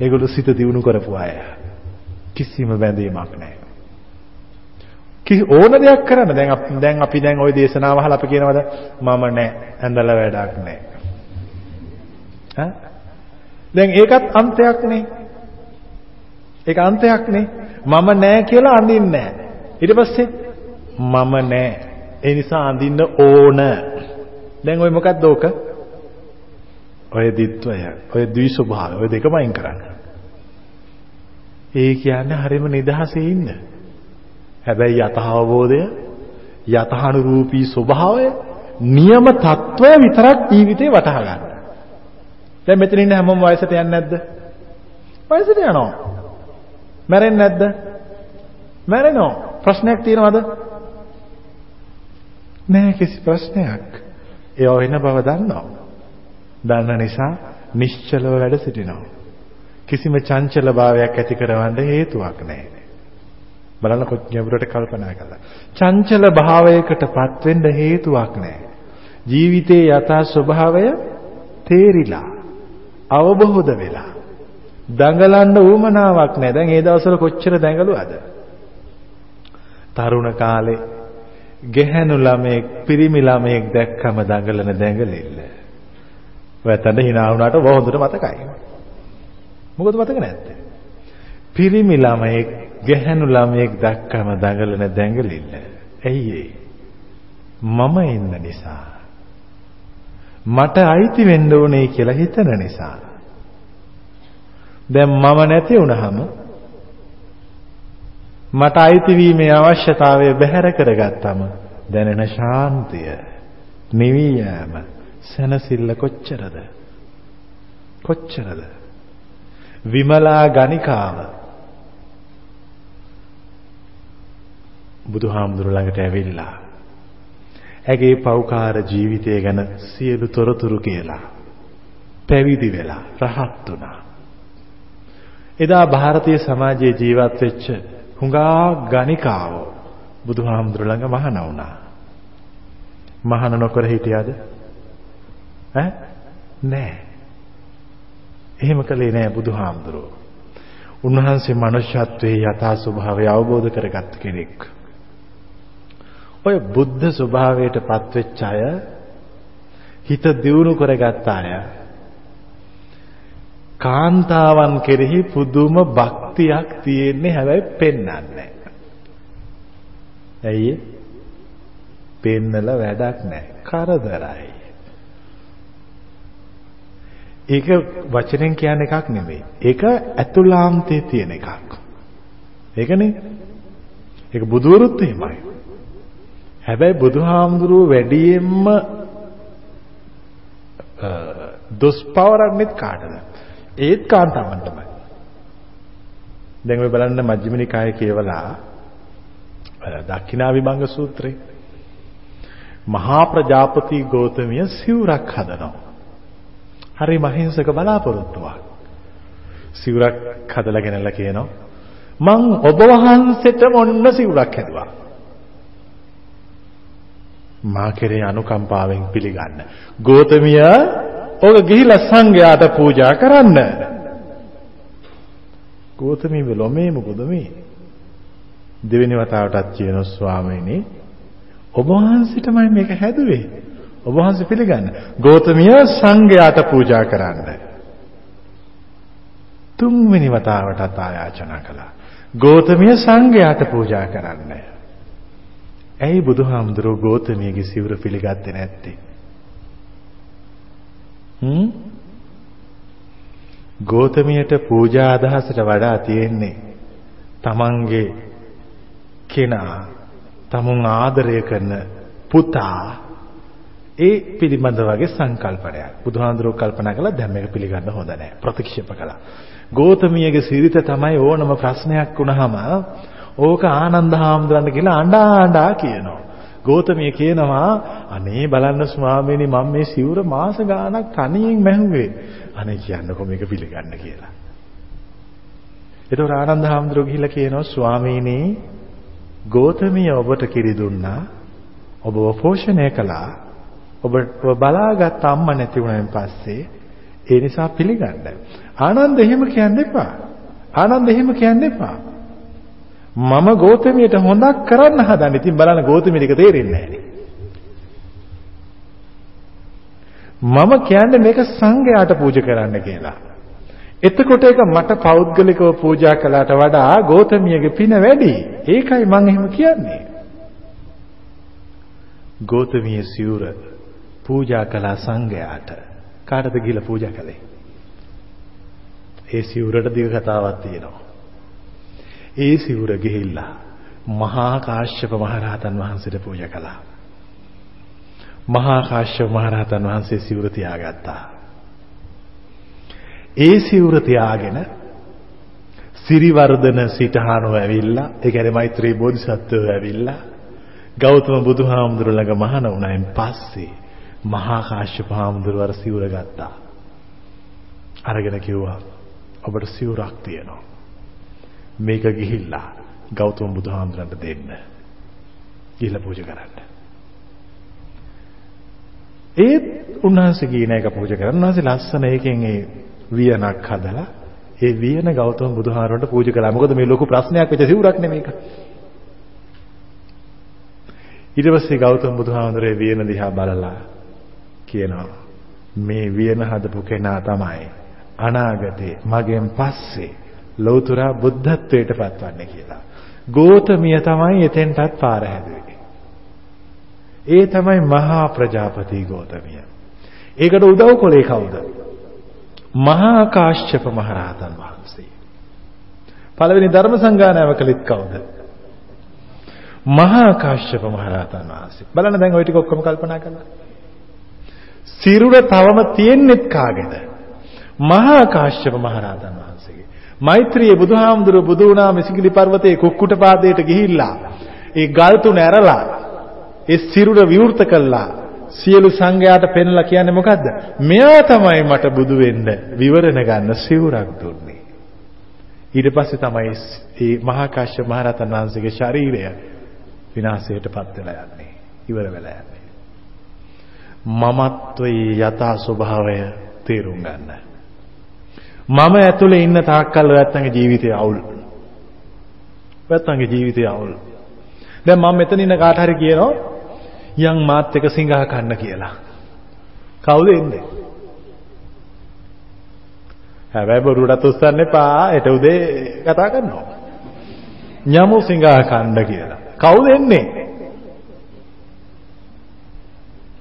ඒගොල්ලෝ සිත දියුණු කරපු අය. කිසිම බැඳීමක් නැහැ. කිසි ඕන දෙයක් කරන්න දැන් දැන් අපි දැන් ওই දේශනාව අහලා අපි කියනවාද මම නැහැ ඇඳලා වැඩක් නැහැ. ඈ දැන් ඒකත් අන්තයක් නේ. ඒක අන්තයක් නේ. මම නැහැ කියලා අඳින්නේ නැහැ. ඊට පස්සේ මම නැහැ ඒ නිසා අඳින්න ඕන. දැන් ඔය මොකක්ද ඕක? ඔය දිත්වය, ඔය ද්වි ස්වභාවය, ඔය දෙකම අයින් කරන්න. ඒ කියන්නේ හරියම නිදහසේ ඉන්න. හැබැයි යථ අවබෝධය යථානුරූපී ස්වභාවය නියම తত্ত্বය විතරක් ජීවිතේ වටහා ගන්න. දැන් මෙතන ඉන්න හැමෝම වයසට යන්නේ නැද්ද? වයසට යනවා. මැරෙන්නේ නැද්ද? මැරෙනවා. ප්‍රශ්නයක් තියෙනවද? නෑ කිසි ප්‍රශ්නයක්. ඒව වෙන බව දන්නවා. දන්න නිසා නිශ්චලව වැඩ සිටිනවා. කිසිම චංචල භාවයක් ඇති කරවන්න හේතුවක් නැහැ. බලන්න කොච්චරට කල්පනා කළා. චංචල භාවයකටපත් වෙන්න හේතුවක් නැහැ. ජීවිතයේ යථා ස්වභාවය තේරිලා අවබෝධ වෙලා දඟලන්න උවමනාවක් නැහැ. දැන් ඒ දවස්වල කොච්චර දඟලුවද? තරුණ කාලේ ගැහැණු ළමයෙක් පිරිමි ළමයෙක් දැක්කම දඟලන දැඟලිල්ල. ඔයතන hina වුණාට හොඳට මතකයි. මොකද මතක නැත්තේ? පිරිමි ළමයෙක් ගැහැණු ළමයෙක් දැක්කම දඟලන දැඟලිල්ල. ඇයි මම ඉන්න නිසා. මට අයිති වෙන්න ඕනේ කියලා හිතන නිසා. දැන් මම නැති වුණාම මට අයිති වීමේ අවශ්‍යතාවය බැහැර කරගත්තම දැනෙන ශාන්තිය නිවි යෑම සනසිල්ල කොච්චරද කොච්චරද විමලා ගණිකාව බුදුහාමුදුරු ළඟට ඇවිල්ලා ඇගේ පෞකාර ජීවිතය ගැන සියලු තොරතුරු කියලා පැවිදි වෙලා රහත් වුණා එදා ಭಾರತೀಯ සමාජයේ ජීවත් වෙච්ච හුඟා ගණිකාව බුදුහාමුදුර ළඟ මහාන වුණා. මහාන නොකර හිටියද? ඈ නෑ. එහෙම කළේ නෑ බුදුහාමුදුරුවෝ. උන්වහන්සේ මනුෂ්‍යත්වයේ යථා ස්වභාවය අවබෝධ කරගත් කෙනෙක්. ඔය බුද්ධ ස්වභාවයට පත්වෙච්ච අය හිත දියුණු කරගත් අය කාන්තාවන් කෙරෙහි පුදුම භක්තියක් තියෙන්නේ හැබැයි පෙන්වන්නේ ඇයි පෙන්නල වැඩක් නැහැ. කරදරයි. ඒක වචනෙන් කියන එකක් නෙමෙයි. ඒක ඇතුළාන්තයේ තියෙන එකක්. ඒකනේ. ඒක බුදුවරුත් එහෙමයි. හැබැයි බුදුහාමුදුරුව වැඩියෙන්ම දොස් පවරන්නෙත් කාටද? ඒත් කාන්තාවන් තමයි. දැන් ඔය බලන්න මජ්ක්‍ධිම නිකායේ කියවලා දක්ෂිනා විභංග සූත්‍රේ මහා ප්‍රජාපති ගෞතමිය සිවුරක් හදනවා. හරි මහින්සක බලාපොරොත්තුවක්. සිවුරක් හදලා ගෙනල්ලා කියනවා මං ඔබ වහන්සේට මොන්න සිවුරක් හැදුවා. මා කෙරේ අනුකම්පාවෙන් පිළිගන්න. ගෞතමිය ඔබ ගිහිලා සංඝයාට පූජා කරන්න. ගෞතමී වෙලොමේ මොකද මේ? දෙවෙනි වතාවටත් කියන ස්වාමීනි ඔබ වහන්සේටමයි මේක හැදුවේ. ඔබ වහන්සේ පිළිගන්න. ගෞතමිය සංඝයාට පූජා කරන්න. තුන්වෙනි වතාවටත් ආයාචනා කළා. ගෞතමිය සංඝයාට පූජා කරන්න. ඇයි බුදුහාමුදුරුවෝ ගෞතමියගේ සිවුර පිළිගත්තේ නැත්තේ? හ්ම්? ගෞතමියට පූජා අදහසට වඩා තියෙන්නේ තමන්ගේ කෙනා තමුන් ආදරය කරන පුතා ඒ පිළිබඳ වගේ සංකල්පනයක්. බුදුහාඳුරෝ කල්පනා කළා දැන් මේක පිළිගන්න හොඳ නැහැ. ප්‍රතික්ෂේප කළා. ගෞතමියගේ සිරිත තමයි ඕනම ප්‍රශ්නයක් වුණාම ඕක ආනන්ද හාමුදුරන්ට කියලා අඬා අඬා කියනවා. ගෞතමිය කියනවා අනේ බලන්න ස්වාමීනි මම මේ සිවුර මාස ගාණක් තනියෙන් මැහුවේ. අනේ කියන්නකො මේක පිළිගන්න කියලා. ඒතකොට ආනන්ද හාමුදුරුවෝ ගිහිල්ලා කියනවා ස්වාමීනි ගෞතමිය ඔබට කිරි දුන්නා. ඔබව පෝෂණය කළා. ඔබ බලාගත් අම්මා නැති වුණාන් පස්සේ ඒ නිසා පිළිගන්න. ආනන්ද එහෙම කියන්න එපා. ආනන්ද එහෙම කියන්න එපා. මම ගෞතමියට හොඳක් කරන්න හදන්නේ. ඉතින් බලන්න ගෞතමියට ඒක තේරෙන්නේ නැහැ. මම කියන්නේ මේක සංඝයාට පූජා කරන්න කියලා. එතකොට ඒක මට පෞද්ගලිකව පූජා කළාට වඩා ගෞතමියගේ පින වැඩි. ඒකයි මම එහෙම කියන්නේ. ගෞතමිය සිවුර පූජා කළා සංඝයාට. කාටද ගිහිල්ලා පූජා කළේ? ඒ සිවුරට දිග කතාවක් තියෙනවා. ඒ සිවුර ගිහිල්ලා මහා කාශ්‍යප මහරහතන් වහන්සේට පූජා කළා. මහා කාශ්‍යප මහරහතන් වහන්සේ සිවුර තියාගත්තා. ඒ සිවුර තියාගෙන සිරිවර්ධන සිටහනෝ ඇවිල්ලා ඒ කියන්නේ මෛත්‍රී බෝධිසත්වෝ ඇවිල්ලා ගෞතම බුදුහාමුදුර ළඟ මහාන වුණායින් පස්සේ මහා කාශ්‍යප හාමුදුරුවෝ සිවුර ගත්තා. අරගෙන කිව්වා ඔබට සිවුරක් තියෙනවා. මේක ගිහිල්ලා ගෞතම බුදුහාමුදුරන්ට දෙන්න. ගිහිල්ලා පූජා කරන්න. ඒත් උන්වහන්සේ කියන එක පූජා කරන්න උන්වහන්සේ ලස්සන එකෙන් ඒ වියනක් හදලා ඒ වියන ගෞතම බුදුහාරවන්ට පූජා කළා. මොකද මේ ලොකු ප්‍රශ්නයක් වෙච්ච සිවුරක් නෙමේක. ඊට පස්සේ ගෞතම බුදුහාමුදුරේ වියන දිහා බලලා කියනවා මේ වියන හදපු කෙනා තමයි අනාගතේ මගෙන් පස්සේ ලෞතර බුද්ධත්වයට පත්වන්නේ කියලා. ගෝතමිය තමයි එතෙන්ටත් පාර හැදුවේ. ඒ තමයි මහා ප්‍රජාපති ගෝතමිය. ඒකට උදව් කළේ කවුද? මහා කාශ්‍යප මහරහතන් වහන්සේ. පළවෙනි ධර්ම සංගායනාව කළෙත් කවුද? මහා කාශ්‍යප මහරහතන් වහන්සේ. බලන්න දැන් ওই ටික ඔක්කොම කල්පනා කරලා. සිරුර තවම තියෙන්නෙත් කාගේද? මහා කාශ්‍යප මහරහතන් වහන්සේගේ. මෛත්‍රියේ බුදුහාමුදුරුවෝ බුදු වුණා මිසිකිලි පර්වතයේ කුක්කුට පාදයට ගිහිල්ලා ඒ ගල් තුන ඇරලා ඒ සිරුර විවෘත කළා සියලු සංඝයාට පෙන්ලා කියන්නේ මොකද්ද? මෙයා තමයි මට බුදු වෙන්න විවරණ ගන්න සිවුරක් දුන්නේ. ඊට පස්සේ තමයි මේ මහා කාශ්‍යප මහ රහතන් වහන්සේගේ ශරීරය විනාශයටපත් වෙලා යන්නේ. ඉවර වෙලා යන්නේ. මමත්වයේ යථා ස්වභාවය තේරුම් ගන්න. මම ඇතුලේ ඉන්න තාක්කල් ඔයත්තන්ගේ ජීවිතය අවුල්. ඔයත්තන්ගේ ජීවිතය අවුල්. දැන් මම මෙතන ඉන්න කාට හරි කියනවා යන් මාත් එක සිඟා කන්න කියලා. කවුද එන්නේ? හැබැයි බොරුවට උස්සන්න එපා. ඒට උදේ කතා කරනවා. යමු සිඟා කන්න කියලා. කවුද එන්නේ?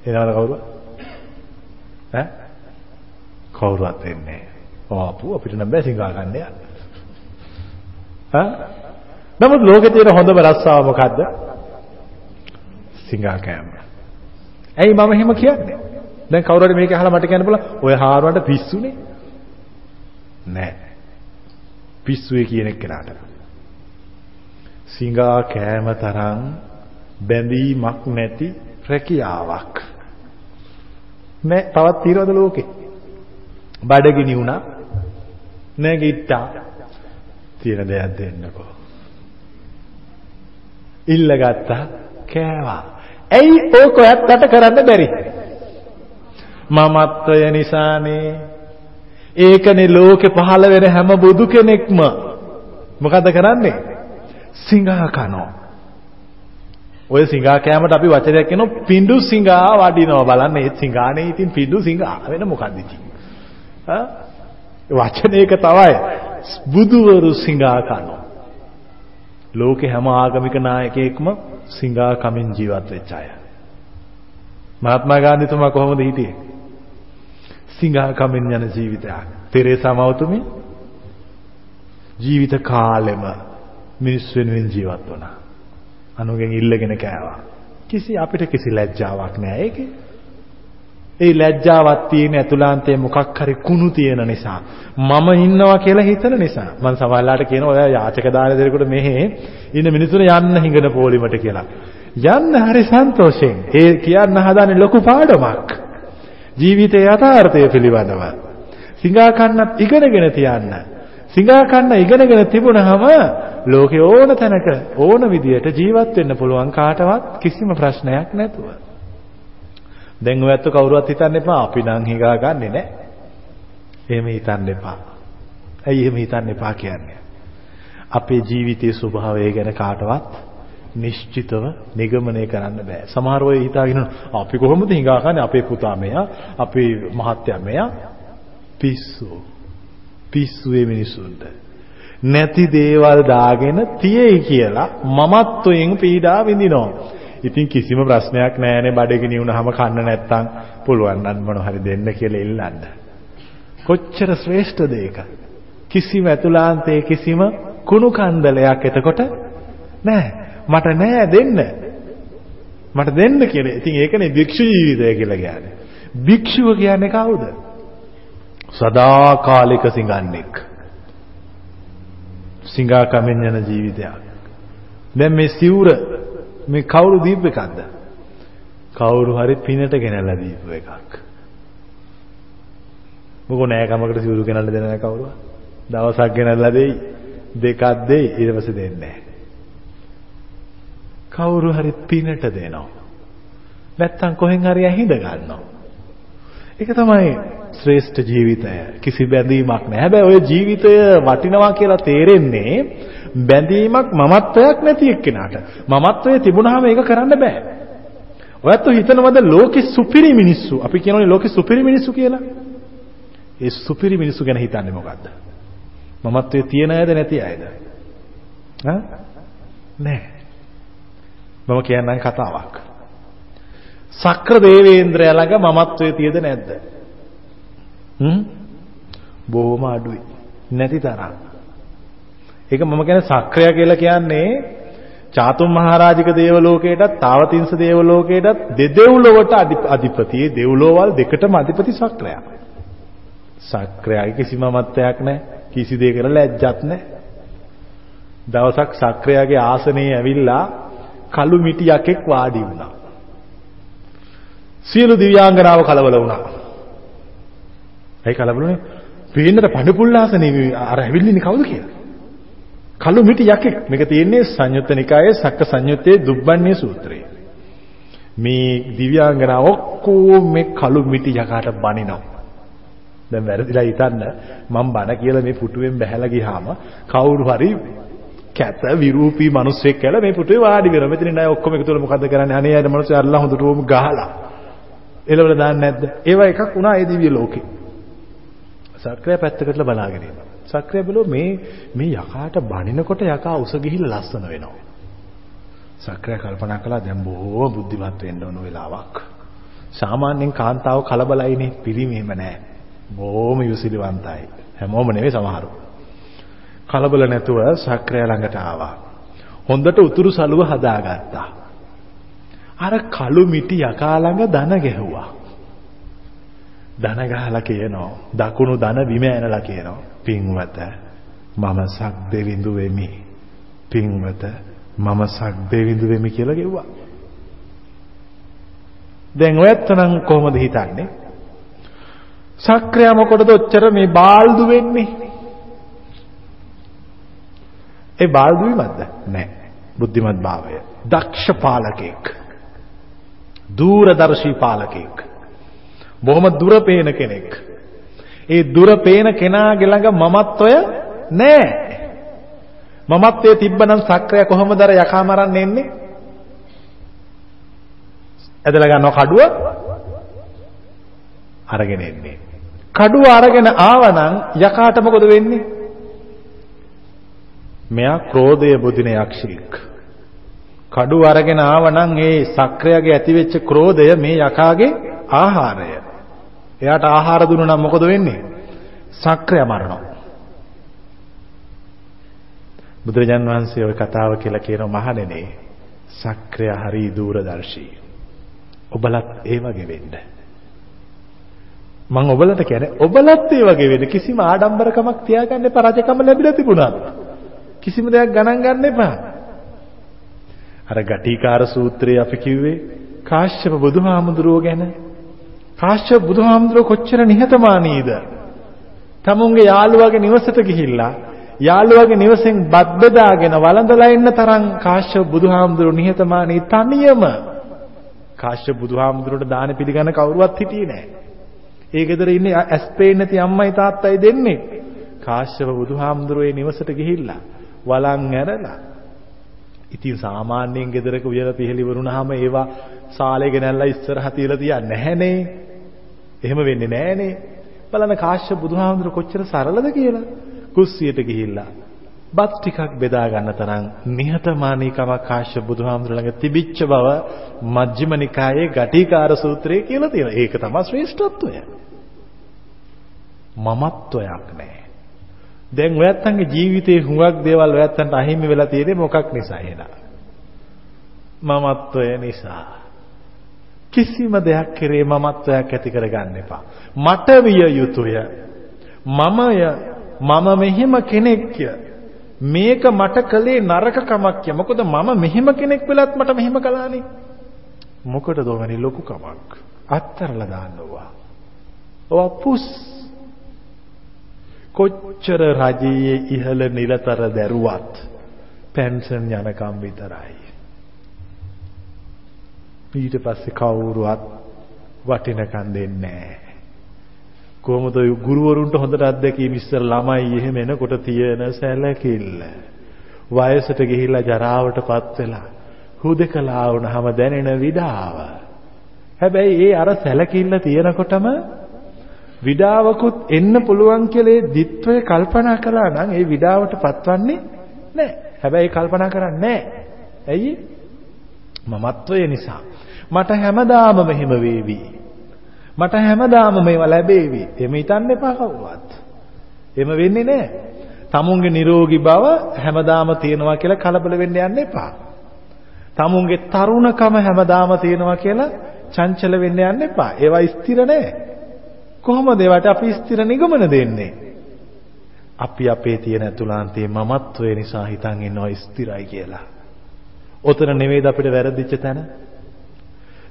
එනවද කවුද? ඈ? කවුරුවත් එන්නේ නැහැ. ආපු අපිට නම් බෑ සිඟා ගන්න යන්න. හා? නමුත් ලෝකේ තියෙන හොඳම රස්සාව මොකද්ද? සිඟා කෑම. ඇයි මම එහෙම කියන්නේ? දැන් කවුරු හරි මේක අහලා මට කියන්න බලන්න ඔය හාරුවන්ට පිස්සුනේ? නෑ. පිස්සුවේ කියන එක්කනට. සිඟා කෑම තරම් බැඳීමක් නැති රැකියාවක්. නෑ තවත් තියනවද ලෝකේ? බඩගිනි වුණා. නැගිට්ටා. තියෙන දෙයක් දෙන්නකෝ. ඉල්ලගත්තා කෑවා. ඇයි ඕක ඔයත්තට කරන්න බැරි? මමත්වය නිසානේ. ඒකනේ ලෝකේ පහළ වෙන හැම බුදු කෙනෙක්ම මොකද කරන්නේ? සිඟා කනවා. ඔය සිඟා කෑමට අපි වචනයක් කියනවා පිඬු සිඟා වඩිනවා බලන්න ඒ සිඟානේ ඉතින් පිඬු සිඟා වෙන මොකද්ද ඉතින් ආ වචනයක තමයි බුදුවරු සිඟා කනවා. ලෝකේ හැම ආගමික නායකයෙක්ම සිඟා කමින් ජීවත් වෙච්ච අය. මහත්මා ගාන්ධිතුමා කොහොමද හිටියේ? සිඟා කමින් යන ජීවිතයක්. තෙරේසා මවතුමිය ජීවිත කාලෙම මිනිස් වෙනුවෙන් ජීවත් වුණා. අනුගෙන් ඉල්ලගෙන කෑවා. කිසි අපිට කිසි ලැජ්ජාවක් නෑ. ඒකේ. ඒ ලැජ්ජාවක් තියෙන ඇතුළාන්තයේ මොකක් හරි කුණු තියෙන නිසා මම ඉන්නවා කියලා හිතන නිසා මම සමහරලාට කියනවා ඔය යාචක දාන දෙරෙකුට මෙහෙ ඉන්න මිනිස්සුන් යන්න හිඟන පොලිමට කියලා. යන්න හරි සන්තෝෂෙන්. ඒ කියන්න හදාන්නේ ලොකු පාඩමක්. ජීවිතයේ යථාර්ථය පිළිබඳව. සිඟා කන්නත් ඉගෙනගෙන තියන්න. සිඟා කන්න ඉගෙනගෙන තිබුණාම ලෝකේ ඕන තැනක ඕන විදියට ජීවත් වෙන්න පුළුවන් කාටවත් කිසිම ප්‍රශ්නයක් නැතුව. දැන් ඔයත් කවුරුවත් හිතන්න එපා අපි නම් හිඟා ගන්නෙ නෑ. එහෙම හිතන්න එපා. ඇයි එහෙම හිතන්න එපා කියන්නේ? අපේ ජීවිතයේ ස්වභාවය ගැන කාටවත් නිශ්චිතව නිගමනය කරන්න බෑ. සමහර අය හිතාගෙන අපි කොහොමද හිඟා කන්නේ අපේ පුතා මෙයා, අපේ මහත්තයා මෙයා පිස්සු. පිස්සුවේ මිනිසුන්ට. නැති දේවල් දාගෙන තියෙයි කියලා මමත්වයෙන් පීඩා විඳිනවා. ඉතින් කිසිම ප්‍රශ්නයක් නැහැනේ බඩගිනි වුණාම කන්න නැත්තම් පුළුවන් නම් මොන හරි දෙන්න කියලා ඉල්ලන්න. කොච්චර ශ්‍රේෂ්ඨද ඒක? කිසිම ඇතුළාන්තයේ කිසිම කුණු කන්දලයක් එතකොට නැහැ. මට නෑ දෙන්න. මට දෙන්න කියලා. ඉතින් ඒකනේ භික්ෂු ජීවිතය කියලා කියන්නේ. භික්ෂුව කියන්නේ කවුද? සදාකාලික සිඟන්නෙක්. සිඟා කමෙන් යන ජීවිතයක්. දැන් මේ සිවුර මේ කවුරු දීපු එකක්ද? කවුරු හරි පිනට ගෙනල්ලා දීපු එකක්. මොකෝ නෑ කමකට සිවුරු ගෙනල්ලා දෙන නෑ කවුරුවා. දවසක් ගෙනල්ලා දෙයි දෙකක් දෙයි ඊට පස්සේ දෙන්නේ නෑ. කවුරු හරි පිනට දෙනවා. නැත්තම් කොහෙන් හරි ඇහිඳ ගන්නවා. ඒක තමයි ශ්‍රේෂ්ඨ ජීවිතය. කිසි බැඳීමක් නැහැ. හැබැයි ওই ජීවිතය වටිනවා කියලා තේරෙන්නේ බැඳීමක් මමත්වයක් නැති එක්කෙනාට. මමත්වයේ තිබුණාම ඒක කරන්න බෑ. ඔයත් හිතනවද ලෝකෙ සුපිරි මිනිස්සු? අපි කියනෝනේ ලෝකෙ සුපිරි මිනිස්සු කියලා. ඒ සුපිරි මිනිස්සු ගැන හිතන්නේ මොකද්ද? මමත්වයේ තියෙන අයද නැති අයද? ඈ? නෑ. මම කියන්නම් කතාවක්. සක්‍ර දේවේන්ද්‍රයා ළඟ මමත්වයේ තියද නැද්ද? හ්ම් බොහොම අඩුයි. නැති තරම්. ඒක මම කියන්නේ සක්‍රය කියලා කියන්නේ චාතුම් මහරජික දේව ලෝකයටත් තාවතිංස දේව ලෝකයටත් දෙදෙව්ලොවට අධිපති දෙව්ලොවල් දෙකටම අධිපති සක්‍රයා. සක්‍රයාගේ කිසිම මතයක් නැහැ. කිසි දෙයකට ලැජ්ජත් නැහැ. දවසක් සක්‍රයාගේ ආසනයේ ඇවිල්ලා කළු මිටි යකෙක් වාඩි වුණා. සියලු දිව්‍යාංගනාව කලබල වුණා. ඇයි කලබලුනේ? පේන්නට පඩපුල්ලාසනේ අර ඇවිල්ලින්නේ කවුද කියලා. කළු මිටි යකෙක්. මේක තියෙන්නේ සංයුත්ත නිකායේ සක්ක සංයුත්තේ දුබ්බන්නේ සූත්‍රයේ. මේ දිව්‍යාංගනා ඔක්කොම මේ කළු මිටි යකාට බනිනවා. දැන් වැරදිලා හිතන්න මම බන කියලා මේ පුටුවෙන් බැහැලා ගියාම කවුරු හරි කැත විරූපී මිනිස්සෙක් කියලා මේ පුටුවේ වාඩි වෙනවා. මෙතනින් අය ඔක්කොම එකතු වෙලා මොකද්ද කරන්නේ? අනේ අය මිනිස්සු අල්ලා හොඳටම ගහලා. එළවල දාන්නේ නැද්ද? ඒවා එකක් වුණා ඒ දිව්‍ය ලෝකේ. සක්‍රිය පැත්තකටලා බලාගෙන ඉන්නවා. සක්‍රිය බැලුව මේ මේ යකාට බනිනකොට යකා උස ගිහිල්ලා ලස්සන වෙනවා. සක්‍රිය කල්පනා කළා දැන් බොහෝ බුද්ධිමත් වෙන්න ඕන වෙලාවක්. සාමාන්‍යයෙන් කාන්තාව කලබලයිනේ පිරිමි එහෙම නැහැ. බොහොම යොසිලිවන්තයි. හැමෝම නෙවෙයි සමහරු. කලබල නැතුව සක්‍රය ළඟට ආවා. හොඳට උතුරු සලුව හදාගත්තා. අර කළු මිටි යකා ළඟ දන ගැහුවා. දන ගහලා කියනවා දකුණු දන බිම ඇනලා කියනවා පින්වත මම සක් දෙවිඳු වෙමි. පින්වත මම සක් දෙවිඳු වෙමි කියලා කිව්වා. දැන් ඔයත් නම් කොහොමද හිතන්නේ? සක්‍රියා මොකටද ඔච්චර මේ බාල්දු වෙන්නේ? ඒ බාල්දු වීමක්ද? නැහැ. බුද්ධිමත් භාවය. දක්ෂ පාලකෙක්. දූරදර්ශී පාලකෙක්. බොහොම දුර පේන කෙනෙක්. ඒ දුර පේන කෙනාගේ ළඟ මමත්වය නැහැ. මමත්වයේ තිබ්බනම් සක්‍රය කොහොමද අර යකා මරන්න එන්නේ? ඇදලා ගන්නව කඩුව අරගෙන එන්නේ. කඩුව අරගෙන ආවනම් යකාට මොකද වෙන්නේ? මෙයා ක්‍රෝධය බුදින යක්ෂයෙක්. කඩුව අරගෙන ආවනම් ඒ සක්‍රයගේ ඇතිවෙච්ච ක්‍රෝධය මේ යකාගේ ආහාරය. එයාට ආහාර දුන්නා නම් මොකද වෙන්නේ? සක්‍රය මරනවා. බුදුරජාන් වහන්සේ ওই කතාව කියලා කියන මහණෙනි සක්‍රය හරි දූරදර්ශී. ඔබලත් ඒ වගේ වෙන්න. මම ඔබලට කියන්නේ ඔබලත් ඒ වගේ වෙන්න කිසිම ආඩම්බරකමක් තියාගන්න එපා රජකම ලැබිලා තිබුණා. කිසිම දෙයක් ගණන් ගන්න එපා. අර ගටිකාර සූත්‍රයේ අපි කිව්වේ කාශ්‍යප බුදුහාමුදුරුවෝ ගැන. කාශ්‍යප බුදුහාමුදුරුවෝ කොච්චර නිහතමානීද? තමුන්ගේ යාළුවාගේ නිවසට ගිහිල්ලා යාළුවාගේ නිවසෙන් බත් බෙදාගෙන වළඳලා ඉන්න තරම් කාශ්‍යප බුදුහාමුදුරුවෝ නිහතමානී තනියම කාශ්‍යප බුදුහාමුදුරුවෝට දාන පිළිගන්න කවුරුවත් හිටියේ නැහැ. ඒ ගෙදර ඉන්නේ ඇස් පේන්නේ නැති අම්මයි තාත්තයි දෙන්නේ. කාශ්‍යප බුදුහාමුදුරුවෝ නිවසට ගිහිල්ලා වළං ඇරලා ඉතින් සාමාන්‍යයෙන් ගෙදරක උයලා පිහලි වරුණාම ඒවා සාලේ ගෙනල්ලා ඉස්සරහ තියලා තියන්නේ නැහනේ. එහෙම වෙන්නේ නැහනේ. බලන්න කාශ්‍යප බුදුහාමුදුරුවෝ කොච්චර සරලද කියලා. කුස්සියට ගිහිල්ලා බත් ටිකක් බෙදා ගන්න තරම් නිහතමානීකමක් කාශ්‍යප බුදුහාමුදුර ළඟ තිබිච්ච බව මජ්ක්‍ධිම නිකායේ ගටිකාර සූත්‍රයේ කියලා තියෙනවා. ඒක තමයි ශ්‍රේෂ්ඨත්වය. මමත්වයක් නැහැ. දැන් ඔයත්තන්ගේ ජීවිතේ හුඟක් දේවල් ඔයත්තන්ට අහිමි වෙලා තියෙන්නේ මොකක් නිසා එහෙනම්? මමත්වය නිසා. කිසිම දෙයක් කෙරේ මමත්වයක් ඇති කරගන්න එපා. මට විය යුතුය. මමය මම මෙහෙම කෙනෙක්ය. මේක මට කළේ නරකකමක්ය. මොකද මම මෙහෙම කෙනෙක් වෙලත් මට මෙහෙම කළානේ. මොකටද ඔවැනි ලොකු කමක්? අත්තරලා දාන්නවා. ඔව පුස් කොච්චර රජයේ ඉහළ නිලතර දැරුවත් පෙන්ෂන් යනකම් විතරයි. ඊට පස්සේ කවුරුවත් වටිනකම් දෙන්නේ නැහැ. කොහොමද ගුරුවරුන්ට හොඳට අත්දැකීම් ඉස්සර ළමයි එහෙම එනකොට තියෙන සැලකිල්ල. වයසට ගිහිල්ලා ජරාවටපත් වෙලා හුදකලා වුණාම දැනෙන විඩාව. හැබැයි ඒ අර සැලකිල්ල තියෙනකොටම විඩාවකුත් එන්න පුළුවන් කියලා ඒ දිත්වය කල්පනා කළා නම් ඒ විඩාවට පත්වන්නේ නැහැ. හැබැයි කල්පනා කරන්නේ නැහැ. ඇයි? මමත්වය නිසා. මට හැමදාම මෙහෙම වේවි. මට හැමදාම මේවා ලැබේවි. එහෙම හිතන්න එපා කවුරුවත්. එහෙම වෙන්නේ නැහැ. tamunge නිරෝගී බව හැමදාම තියෙනවා කියලා කලබල වෙන්න යන්න එපා. tamunge තරුණකම හැමදාම තියෙනවා කියලා චංචල වෙන්න යන්න එපා. ඒවා ස්ථිර නැහැ. කොහොමද ඒවට අපි ස්ථිර නිගමන දෙන්නේ? අපි අපේ තියෙන අතුලාන්තයේ මමත්වය නිසා හිතන් ඉන්නවා ස්ථිරයි කියලා. ඔතන නෙවෙයිද අපිට වැරදිච්ච තැන?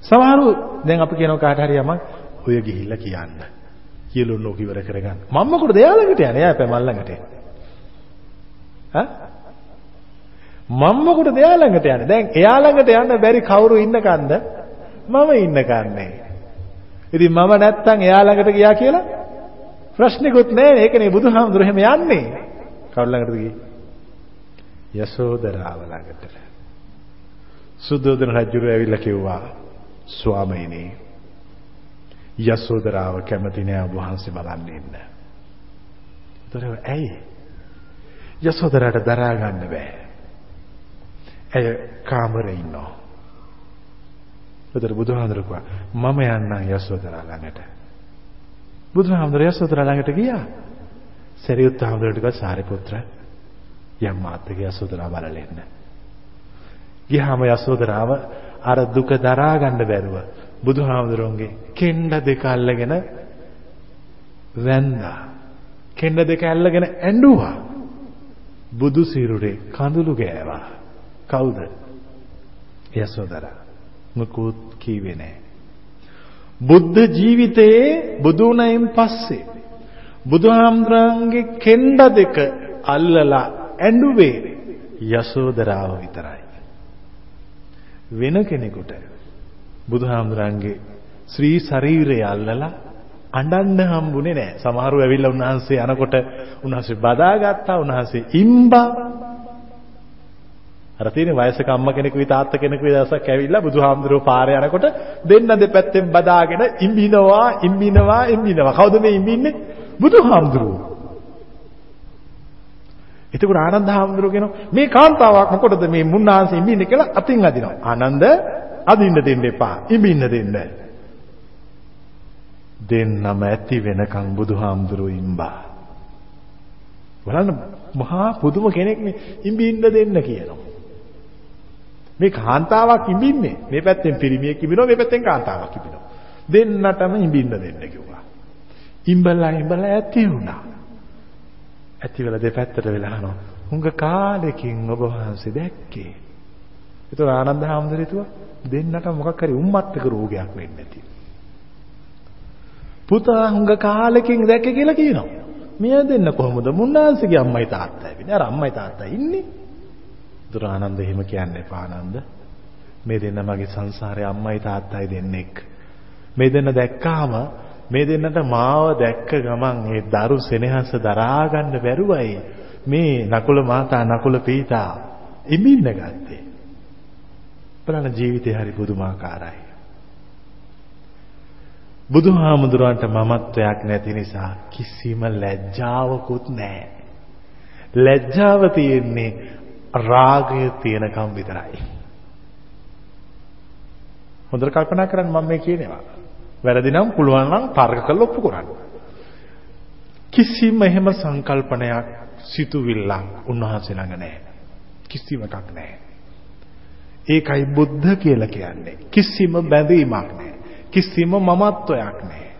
සමහරු දැන් අපි කියනවා කාට හරි යමක් ඔය ගිහිල්ලා කියන්න. කියලා ලෝක ඉවර කරගන්න. මම මොකටද එයා ළඟට යන්නේ? එයා පැමල් ළඟට. ඈ? මම මොකටද එයා ළඟට යන්නේ? දැන් එයා ළඟට යන්න බැරි කවුරු ඉන්නකන්ද? මම ඉන්නකන්නේ. ඉතින් මම නැත්තම් එයා ළඟට ගියා කියලා ප්‍රශ්නිකුත් නැහැ. ඒකනේ බුදුහාමුදුරු එහෙම යන්නේ. කවුරු ළඟටද ගියේ? යසෝදරාව ළඟට. සුද්ධෝදන රජුර ඇවිල්ලා කිව්වා ස්වාමීනි යසෝදරාව කැමති නෑ ඔබ වහන්සේ බලන්න ඉන්න. ඒතර ඇයි? යසෝදරාට දරා ගන්න බෑ. ඇය කාමරේ ඉන්නවා. ඒතර බුදුහාඳුර කිව්වා මම යන්නම් යසෝදරා ළඟට. බුදුහාමුදුරේ යසෝදරා ළඟට ගියා. සරියුත් හාමුදුරට කිව්වා සාරිපුත්‍ර යම් මාත්‍ගේ යසෝදරා බලලා එන්න. ගියාම යසෝදරාව අර දුක දරා ගන්න බැරුව බුදුහාමුදුරන්ගේ කෙන්ඩ දෙක අල්ලගෙන වැන්දා. කෙන්ඩ දෙක අල්ලගෙන ඇඬුවා. බුදු සිරුරේ කඳුළු ගෑවා. කවුද? යසෝදරා. මුකුත් කීවේ නැහැ. බුද්ධ ජීවිතයේ බුදුණයින් පස්සේ බුදුහාමුදුරන්ගේ කෙන්ඩ දෙක අල්ලලා ඇඬුවේ යසෝදරාව විතරයි. වෙන කෙනෙකුට බුදුහාමුදුරන්ගේ ශ්‍රී ශරීරය අල්ලලා අඬන්න හම්බුනේ නැහැ. සමහරව ඇවිල්ලා උන්වහන්සේ අනකොට උන්වහන්සේ බදාගත්තා උන්වහන්සේ ඉම්බා අර තියෙන වයසක අම්මා කෙනෙකුයි තාත්තා කෙනෙකුයි දවසක් ඇවිල්ලා බුදුහාමුදුරුවෝ පාරේ යනකොට දෙන්න දෙපැත්තෙන් බදාගෙන ඉම්බිනවා ඉම්බිනවා ඉම්බිනවා. කවුද මේ ඉම්බින්නේ? බුදුහාමුදුරුවෝ. එතකොට ආනන්ද හාමුදුරුවෝ කියනවා මේ කාන්තාවක් මොකටද මේ මුන්නාන්සේ ඉම්බින්නේ කියලා අතින් අදිනවා. ආනන්ද අදින්න දෙන්න එපා. ඉම්බින්න දෙන්න. දෙන්නම ඇති වෙනකන් බුදුහාමුදුරුවෝ ඉම්බා. බලන්න මහා පුදුම කෙනෙක් මේ ඉම්බින්න දෙන්න කියනවා. මේ කාන්තාවක් ඉඹින්නේ. මේ පැත්තෙන් පිරිමියෙක් ඉඹිනවා මේ පැත්තෙන් කාන්තාවක් ඉඹිනවා. දෙන්නටම ඉඹින්න දෙන්න කිව්වා. ඉඹලා ඉඹලා ඇති වුණා. ඇති වෙලා දෙපැත්තට වෙලා අහනවා. හුඟ කාලෙකින් ඔබ වහන්සේ දැක්කේ. ඒතර ආනන්ද හැමදෙරිතුව දෙන්නට මොකක් හරි උම්මත්තක රෝගයක් වෙන්නේ නැති. පුතා හුඟ කාලෙකින් දැක්කේ කියලා කියනවා. මෙයා දෙන්න කොහොමද මුන්නාන්සේගේ අම්මයි තාත්තයි වෙන්නේ. අර අම්මයි තාත්තයි ඉන්නේ. දුර ආනන්ද එහෙම කියන්න එපා ආනන්ද. මේ දෙන්න මගේ සංසාරේ අම්මයි තාත්තයි දෙන්නෙක්. මේ දෙන්න දැක්කාම මේ දෙන්නට මාව දැක්ක ගමන් ඒ දරු සෙනෙහස දරා ගන්න බැරුවයි මේ නකුල මාතා නකුල පීතා ඉමින්න ගත්තේ. බලන්න ජීවිතේ හරි පුදුමාකාරයි. බුදුහාමුදුරන්ට මමත්වයක් නැති නිසා කිසිම ලැජ්ජාවකුත් නැහැ. ලැජ්ජාව තියෙන්නේ රාගය තියෙනකම් විතරයි. හොඳට කල්පනා කරන්න මම මේ කියනවා. වැරදි නම් පුළුවන් නම් තර්ක කරලා ඔප්පු කරන්න. කිසිම එහෙම සංකල්පනයක් සිතුවිල්ලක් උන්වහන්සේ ළඟ නැහැ. කිසිම එකක් නැහැ. ඒකයි බුද්ධ කියලා කියන්නේ. කිසිම බැඳීමක් නැහැ. කිසිම මමත්වයක් නැහැ.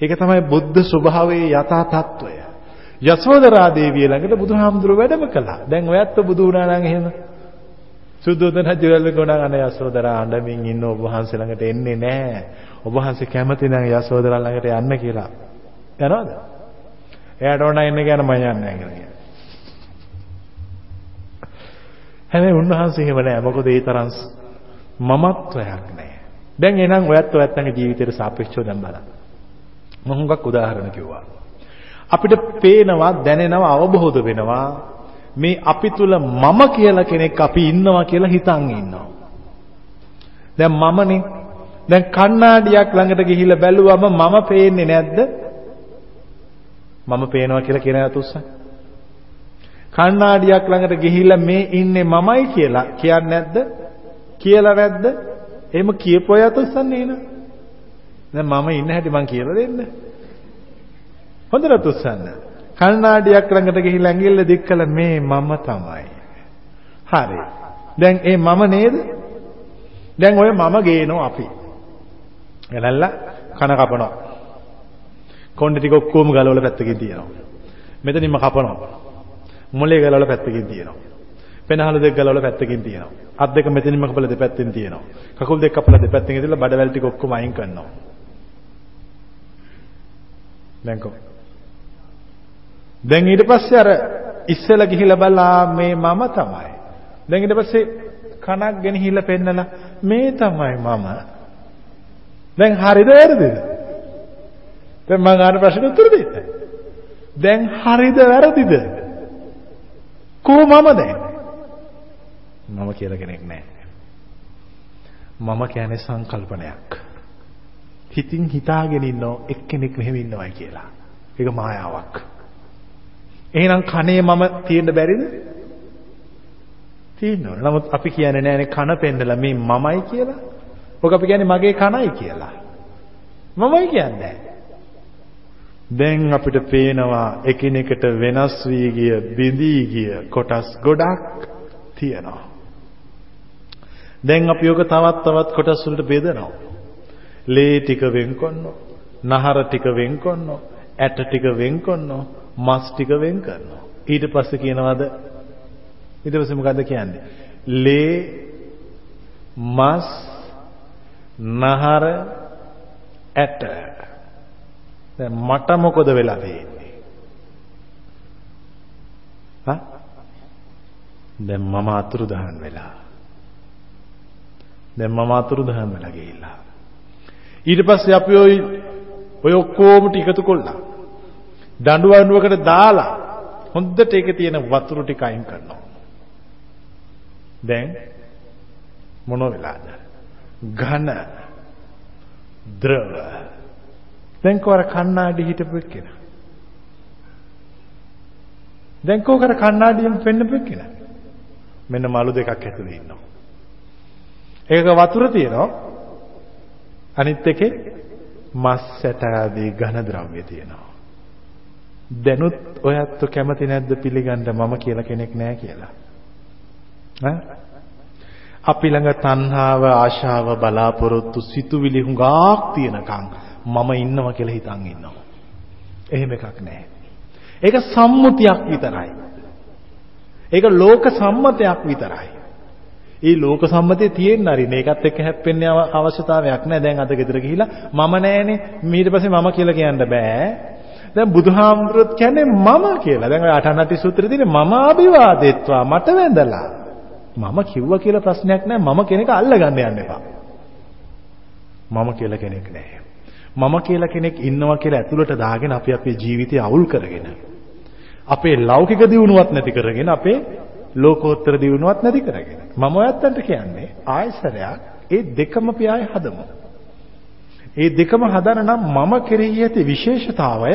ඒක තමයි බුද්ධ ස්වභාවයේ යථා තත්වය. යසෝදරා දේවිය ළඟට බුදුහාමුදුරුව වැඩම කළා. දැන් ඔයත් බුදු වුණා නම් එහෙම. සුද්ධෝදන රජුල ගොඩක් අනේ යසෝදරා අඬමින් ඉන්න ඔබ වහන්සේ ළඟට එන්නේ නැහැ. ඔබ වහන්සේ කැමති නම් යසෝදරා ළඟට යන්න කියලා. යනවද? එයාට ඕන එන්න කියන මම යන්නේ නැහැ කියලා. හැබැයි උන්වහන්සේ එහෙම නැහැ. මොකද ඒ තරම් මමත්වයක් නැහැ. දැන් එනං ඔයත් ඔයත්ගේ ජීවිතයට සාපේක්ෂව දැන් බලන්න. මම හුඟක් උදාහරණ කිව්වා. අපිට පේනවා දැනෙනවා අවබෝධ වෙනවා මේ අපි තුල මම කියලා කෙනෙක් අපි ඉන්නවා කියලා හිතන් ඉන්නවා. දැන් මමනේ දැන් කණ්ණාඩියක් ළඟට ගිහිල්ලා බැලුවම මම පේන්නේ නැද්ද? මම පේනවා කියලා කියන අතුස්සන්. කණ්ණාඩියක් ළඟට ගිහිල්ලා මේ ඉන්නේ මමයි කියලා කියන්නේ නැද්ද? කියලා නැද්ද? එහෙම කියපෝ යතුස්සන් නේන. දැන් මම ඉන්න හැටි මං කියලා දෙන්න. හොඳට උස්සන්න. කණ්ණාඩියක් ළඟට ගිහිල්ලා ඇඟිල්ල දික් කළ මේ මම තමයි. හරි. දැන් ඒ මම නේද? දැන් ඔය මම ගේනවා අපි. ගලල්ලා කන කපනවා. කොණ්ඩේ ටික ඔක්කොම ගලවලා පැත්තකින් තියනවා. මෙතනින්ම කපනවා. මොලේ ගලවලා පැත්තකින් තියනවා. පෙනහළු දෙක ගලවලා පැත්තකින් තියනවා. අත් දෙක මෙතනින්ම කපලා දෙපැත්තෙන් තියනවා. කකුල් දෙක කපලා දෙපැත්තෙන් ඉදලා බඩවැල් ටික ඔක්කොම අයින් කරනවා. දැන් කොහොමද? දැන් ඊට පස්සේ අර ඉස්සෙල්ලා ගිහිලා බලලා මේ මම තමයි. දැන් ඊට පස්සේ කනක් ගෙනහිල්ලා පෙන්නලා මේ තමයි මම. දැන් හරිද වැරදිද? දැන් මම අහන ප්‍රශ්නෙට උත්තර දෙන්න. දැන් හරිද වැරදිද? කො මම දැන්? මම කියලා කෙනෙක් නැහැ. මම කියන්නේ සංකල්පනයක්. හිතින් හිතාගෙන ඉන්නෝ එක්කෙනෙක් මෙහෙම ඉන්නවයි කියලා. ඒක මායාවක්. එහෙනම් කනේ මම තියෙන්න බැරිද? තියෙනවා. නමුත් අපි කියන්නේ නෑනේ කන පෙන්නලා මේ මමයි කියලා. ඔක අපි කියන්නේ මගේ කනයි කියලා. මමයි කියන්නේ දැන් අපිට පේනවා එකිනෙකට වෙනස් වී ගිය බිඳී ගිය කොටස් ගොඩක් තියෙනවා. දැන් අපි ඔක තවත් තවත් කොටස් වලට බෙදනවා. ලේ ටික වෙන් කරනවා. නහර ටික වෙන් කරනවා. ඇට ටික වෙන් කරනවා. මස් ටික වෙන් කරනවා. ඊට පස්සේ කියනවාද ඊට පස්සේ මොකද්ද කියන්නේ? ලේ මස් නහර ඇට දැන් මට මොකද වෙලා තියෙන්නේ? හා? දැන් මම අතුරුදහන් වෙලා. දැන් මම අතුරුදහන් වෙලා ගිහිල්ලා. ඊට පස්සේ අපි ওই ඔය ඔක්කොම ටික එකතු කළා. දඬු වඬුවකට දාලා හොඳට ඒකේ තියෙන වතුර ටික අයින් කරනවා. දැන් මොන වෙලාද? ඝන ද්‍රව දැන් කවර කණ්ණාඩි හිටපු එක්කෙනා. දැන් කෝකර කණ්ණාඩියෙන් පෙන්නපු එක්කෙනා. මෙන්න මලු දෙකක් ඇතුලේ ඉන්නවා. ඒක වතුර තියෙනවා. අනිත් එකේ මස් ඇට ආදී ඝන ද්‍රව්‍ය තියෙනවා. දැනුත් ඔයත් කැමති නැද්ද පිළිගන්න මම කියලා කෙනෙක් නැහැ කියලා? ඈ අපි ළඟ තණ්හාව ආශාව බලාපොරොත්තු සිතුවිලි හුඟක් තියෙනකන් මම ඉන්නවා කියලා හිතන් ඉන්නවා. එහෙම එකක් නැහැ. ඒක සම්මුතියක් විතරයි. ඒක ලෝක සම්මතයක් විතරයි. ඒ ලෝක සම්මතයේ තියෙන්න හරි මේකත් එක්ක හැප්පෙන්න අවශ්‍යතාවයක් නැහැ. දැන් අද ගෙදර ගිහිලා මම නෑනේ ඊට පස්සේ මම කියලා කියන්න බෑ. දැන් බුදුහාමුදුරුවෝ කියන්නේ මම කියලා. දැන් ඔය අටනටි සූත්‍රයේ තියෙන මම අභිවාදෙත්වා මට වැඳලා. මම කිව්වා කියලා ප්‍රශ්නයක් නැහැ. මම කෙනෙක් අල්ලගන්න යන්න එපා. මම කියලා කෙනෙක් නැහැ. මම කියලා කෙනෙක් ඉන්නවා කියලා ඇතුළට දාගෙන අපි අපේ ජීවිතය අවුල් කරගෙන අපේ ලෞකික දියුණුවක් නැති කරගෙන අපේ ලෝකෝත්තර දියුණුවක් නැති කරගෙන මම ඔයත්තන්ට කියන්නේ ආයසරයක් ඒ දෙකම අපි ආය හදමු. ඒ දෙකම හදන නම් මම කෙරෙහි ඇති විශේෂතාවය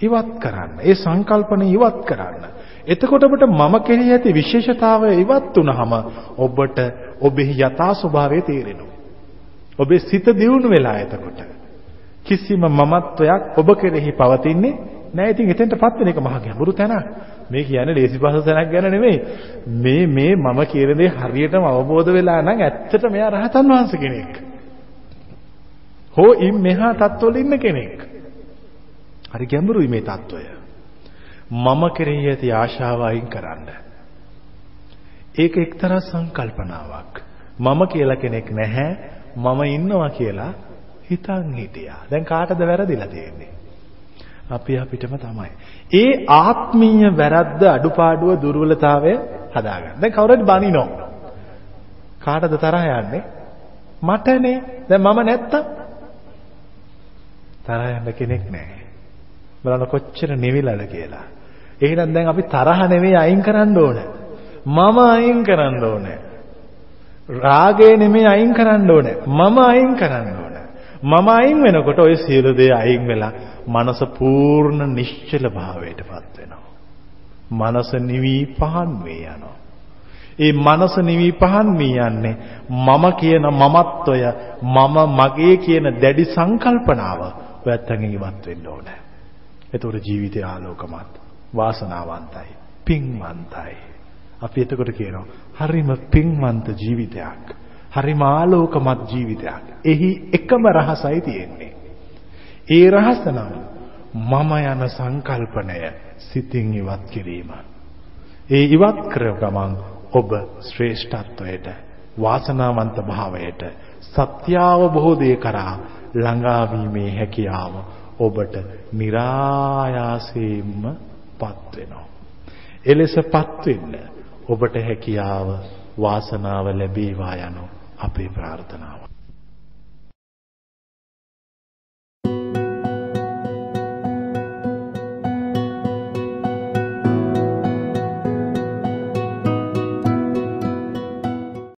ඉවත් කරන්න. ඒ සංකල්පන ඉවත් කරන්න. එතකොට ඔබට මම කෙරෙහි ඇති විශේෂතාවය ඉවත් වුනහම ඔබට ඔබෙහි යථා ස්වභාවය තේරෙනවා. ඔබේ සිත දියුණු වෙලා එතකොට. කිසිම මමත්වයක් ඔබ කෙරෙහි පවතින්නේ නෑ. ඉතින් එතෙන්ටපත් වෙන එක මහ ගැඹුරු තැනක්. මේ කියන්නේ ලේසි පහසු තැනක් ගැන නෙමෙයි. මේ මේ මම කියන දේ හරියටම අවබෝධ වෙලා නම් ඇත්තට මෙයා රහතන් වහන්සේ කෙනෙක්. හෝ ඉන් මෙහා තත්ත්වවල ඉන්න කෙනෙක්. හරි ගැඹුරුයි මේ தত্ত্বය. මම කෙරෙහි ඇති ආශාව අයින් කරන්න. ඒක එක්තරා සංකල්පනාවක්. මම කියලා කෙනෙක් නැහැ. මම ඉන්නවා කියලා හිතන් හිටියා. දැන් කාටද වැරදිලා තියෙන්නේ? අපි අපිටම තමයි. ඒ ආත්මීය වැරද්ද අඩුපාඩුව දුර්වලතාවය හදාගන්න. දැන් කවුරුත් බනිනෝ. කාටද තරහ යන්නේ? මටනේ. දැන් මම නැත්තම් තරහ යන්න කෙනෙක් නැහැ. බලන්න කොච්චර නිවිලද කියලා. එහෙනම් දැන් අපි තරහ නෙවෙයි අයින් කරන්න ඕන. මම අයින් කරන්න ඕනේ. රාගය නෙමෙයි අයින් කරන්න ඕනේ. මම අයින් කරන්න ඕනේ. මම අයින් වෙනකොට ওই සියලු දේ අයින් වෙලා මනස පූර්ණ නිශ්චල භාවයටපත් වෙනවා. මනස නිවි පහන් වේ යනවා. ඒ මනස නිවි පහන් වී යන්නේ මම කියන මමත්වය මම මගේ කියන දැඩි සංකල්පනාව ඔයත්තගෙන් ඉවත් වෙන්න ඕනේ. එතකොට ජීවිතය ආලෝකමත් වාසනාවන්තයි පින්වන්තයි. අපි එතකොට කියනවා හරිම පින්වන්ත ජීවිතයක්. හරිම ආලෝකමත් ජීවිතයක්. එහි එකම රහසයි තියෙන්නේ. ඒ රහස නම් මම යන සංකල්පනය සිතින් ඉවත් කිරීම. ඒ ඉවත් කර ගමන් ඔබ ශ්‍රේෂ්ඨත්වයට වාසනාවන්ත භාවයට සත්‍ය අවබෝධය කරා ළඟා වීමේ හැකියාව ඔබට નિરાයාසයෙන්ම පත් වෙනවා. එලෙසපත් වෙන්න ඔබට හැකියාව වාසනාව ලැබේවා යනු අපේ ප්‍රාර්ථනාව.